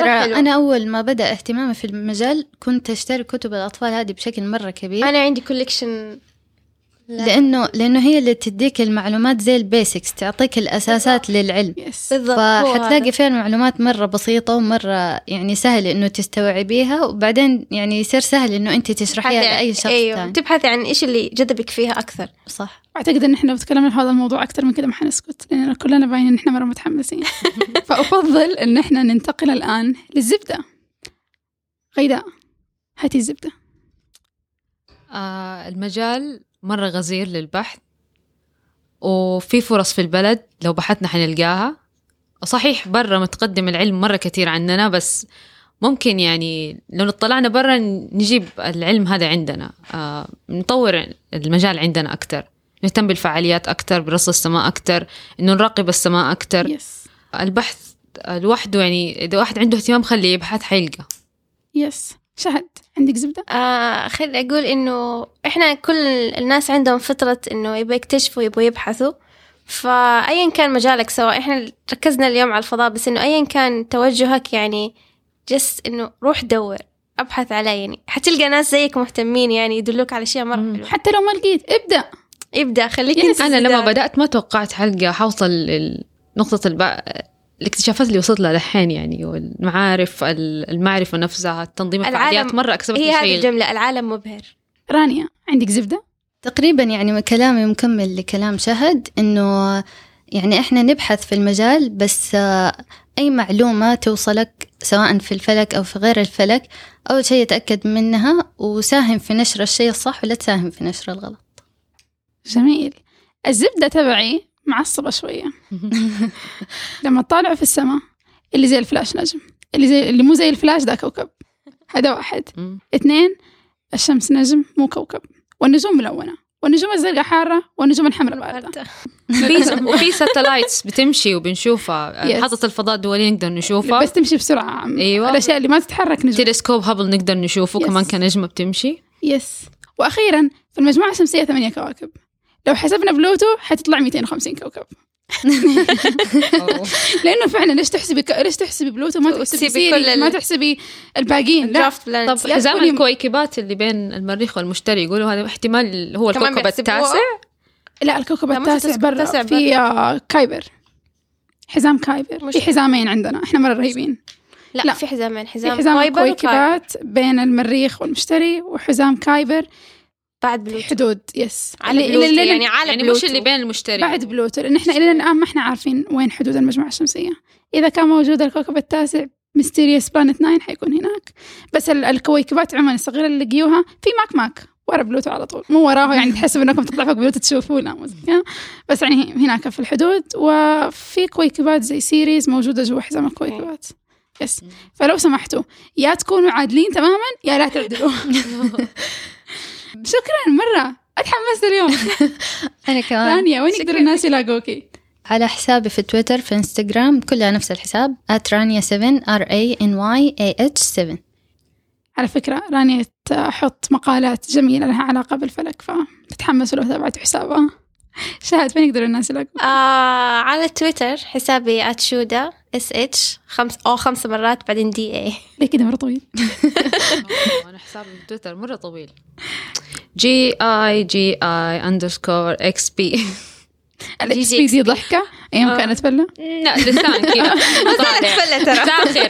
ترى حلوة. أنا أول ما بدأ اهتمامي في المجال كنت أشتري كتب الأطفال هذه بشكل مرة كبير. أنا عندي collection لأنه لأنه هي اللي تديك المعلومات زي ال basics تعطيك الأساسات للعلم. yes بالضبط. فحتلاقي. فيها المعلومات مرة بسيطة ومرة يعني سهل إنه تستوعبيها وبعدين يعني يصير سهل إنه أنت تشرحيها لأي شخص أيوه ثاني تبحثي عن إيش اللي جذبك فيها أكثر. صح. أعتقد إن إحنا لو تكلمنا في هذا الموضوع أكثر من كذا ما حنسكت لأن كلنا باين إن إحنا مرة متحمسين. (laughs) فأفضل إن إحنا ننتقل الآن للزبدة. غيداء هاتي الزبدة. آه المجال مرة غزير للبحث وفي فرص في البلد لو بحثنا حنلقاها. صحيح برا متقدم العلم مرة كثير عننا بس ممكن يعني لو اطلعنا برا نجيب العلم هذا عندنا. آه نطور المجال عندنا أكتر نهتم بالفعاليات أكتر برص السماء أكتر إنه نراقب السماء أكتر. يس البحث لوحده يعني إذا واحد عنده اهتمام خليه يبحث حيلقى. يس شهد. عندك زبدة؟ آه خلي أقول إنه إحنا كل الناس عندهم فطرة إنه يبغوا يكتشفوا يبغوا يبحثوا. فأيا كان مجالك سواء إحنا ركزنا اليوم على الفضاء بس إنه أيا كان توجهك يعني جست إنه روح دور أبحث عليه يعني حتلقى ناس زيك مهتمين يعني يدلوك على أشياء مرة حلوة. حتى لو ما لقيت ابدأ. ابدأ خليك يس. أنت أنا لما. بدأت ما توقعت حلقة حوصل لنقطة الب... الاكتشافات اللي وصلت لها دحين يعني والمعارف ال- المعرفة نفسها تنظيم الفعاليات مرة أكسبت هي هذه شيء الجملة العالم مبهر. رانيا عندك زبدة؟ تقريبا يعني كلامي مكمل لكلام شهد إنه يعني إحنا نبحث في المجال بس أي معلومة توصلك سواء في الفلك أو في غير الفلك أول شيء تأكد منها وساهم في نشر الشيء الصح ولا تساهم في نشر الغلط. جميل. الزبدة تبعي معصبة شوية. (laughs) لما تطالعوا في السماء اللي زي الفلاش نجم اللي زي اللي مو زي الفلاش ده كوكب. هذا واحد. اثنين الشمس نجم مو كوكب. والنجوم ملونة. والنجوم الزرقاء حارة والنجوم الحمراء باردة. في وفي satellites بتمشي وبنشوفها. Yes. محطة الفضاء الدولية نقدر نشوفها. بس تمشي بسرعة. أيوة. الأشياء اللي ما تتحرك نجوم تلسكوب هابل نقدر نشوفه. Yes. كمان كنجمة بتمشي. yes وأخيرا في المجموعة الشمسية ثمانية كواكب. لو حسبنا بلوتو حتطلع 250 كوكب. (laughs) (laughs) لأنه فعلا ليش تحسبي ك... ليش تحسبي بلوتو؟ ما تحسبي كل ال- ما تحسبي الباقيين لا. طب حزام الكويكبات اللي بين المريخ والمشتري يقولوا هذا احتمال هو الكوكب؟ التاسع؟ لا الكوكب التاسع برا في آه، كايبر. حزام كايبر. في حزامين عندنا إحنا مرة رهيبين. لا, لا. في حزامين. في حزام حزام كويبر وكايبر. الكويكبات بين المريخ والمشتري وحزام كايبر. بعد بلوتو حدود yes على اللي- بلوتو اللي- يعني على يعني بلوتو مش اللي بين المشتري. بعد بلوتو لأن إحنا إلى الآن ما إحنا عارفين وين حدود المجموعة الشمسية. إذا كان موجود الكوكب التاسع mysterious Planet 9 حيكون هناك. بس ال- الكويكبات عموما الصغيرة اللي لقيوها في ماك ماك ورا بلوتو على طول. مو وراه يعني تحسب إنكم تطلع فوق بلوتو تشوفوه لا. بس يعني هناك في الحدود. وفي كويكبات زي سيريز موجودة جوا حزام الكويكبات. yes فلو سمحتوا يا تكونوا عادلين تماما يا لا تعدلوا. (laughs) شكرا مرة. اتحمست اليوم. (laughs) أنا كمان. رانيا وين يقدر الناس يلاقوكي؟ على حسابي في تويتر في انستغرام كلها نفس الحساب @rania7 r a n y a h 7 على فكرة رانيا تحط مقالات جميلة لها علاقة بالفلك فتتحمسوا لو تابعتوا حسابها. شاهد فين يقدروا الناس يلاقوا آه على تويتر حسابي اتشودا اس اتش خمس أو خمس مرات بعدين دي اي (laughs) ليه كده مرة طويل؟ (laughs) أنا حسابي في تويتر مرة طويل. جي اي جي اي اندرسكور إكس بي الاكس بي دي ضحكة؟ أيام آه. كانت فلة لا لسان كذا (laughs) طالع. فلة ترى. ساخر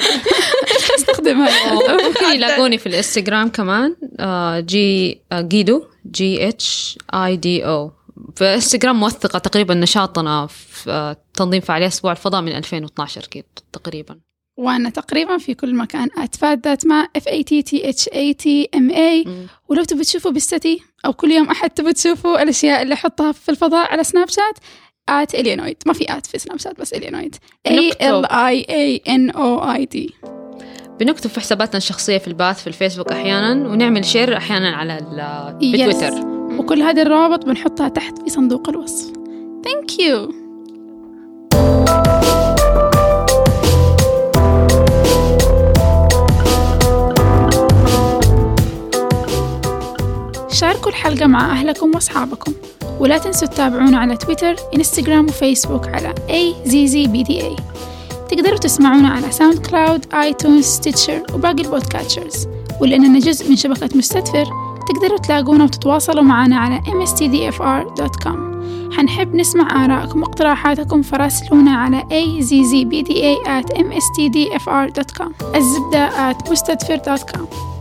استخدمها. ممكن يلاقوني في الإنستغرام كمان. آه، جي آه، جيدو. جي اتش اي دي أو في انستغرام موثقة تقريبا نشاطنا في تنظيم فعاليات أسبوع الفضاء من 2012 كده تقريبا. وأنا تقريبا في كل مكان. أتفاد ذات ما اف اي تي تي اتش اي تي ام اي. ولو تبي تشوفوا بالستي أو كل يوم أحد تبي تشوفوا الأشياء اللي أحطها في الفضاء على سناب شات ات الينويد ما في ات في سناب شات بس الينويد A. L I E N O I D بنكتب في حساباتنا الشخصية في ال Path في الفيسبوك أحيانا ونعمل share أحيانا على ب Twitter Yes. وكل هذه الروابط بنحطها تحت في صندوق الوصف. Thank you. شاركوا الحلقة مع أهلكم وأصحابكم. ولا تنسوا تتابعونا على تويتر إنستغرام وفيسبوك على AZZBDA تقدروا تسمعونا على SoundCloud iTunes Stitcher وباقي ال podcatchers ولأننا جزء من شبكة مستدفر. تقدروا تلاقونا وتتواصلوا معنا على mstdfr.com حنحب نسمع آرائكم واقتراحاتكم فراسلونا على azzbda at mstdfr.com الزبدة at مستدفر.com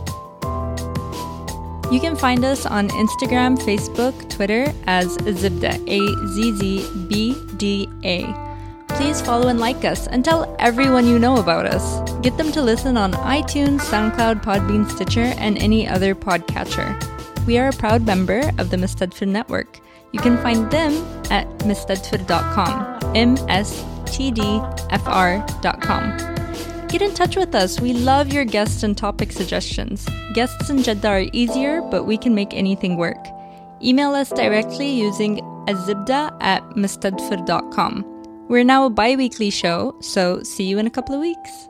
You can find us on Instagram, Facebook, Twitter as Zibda, A Z Z B D A. Please follow and like us and tell everyone you know about us. Get them to listen on iTunes, SoundCloud, Podbean, Stitcher, and any other podcatcher. We are a proud member of the Mistedford Network. You can find them at mistedford.com, M S T D F R.com. Get in touch with us. We love your guests and topic suggestions. Guests in Jeddah are easier, but we can make anything work. Email us directly using azibda at mustadfir.com. We're now a bi weekly show, so see you in a couple of weeks.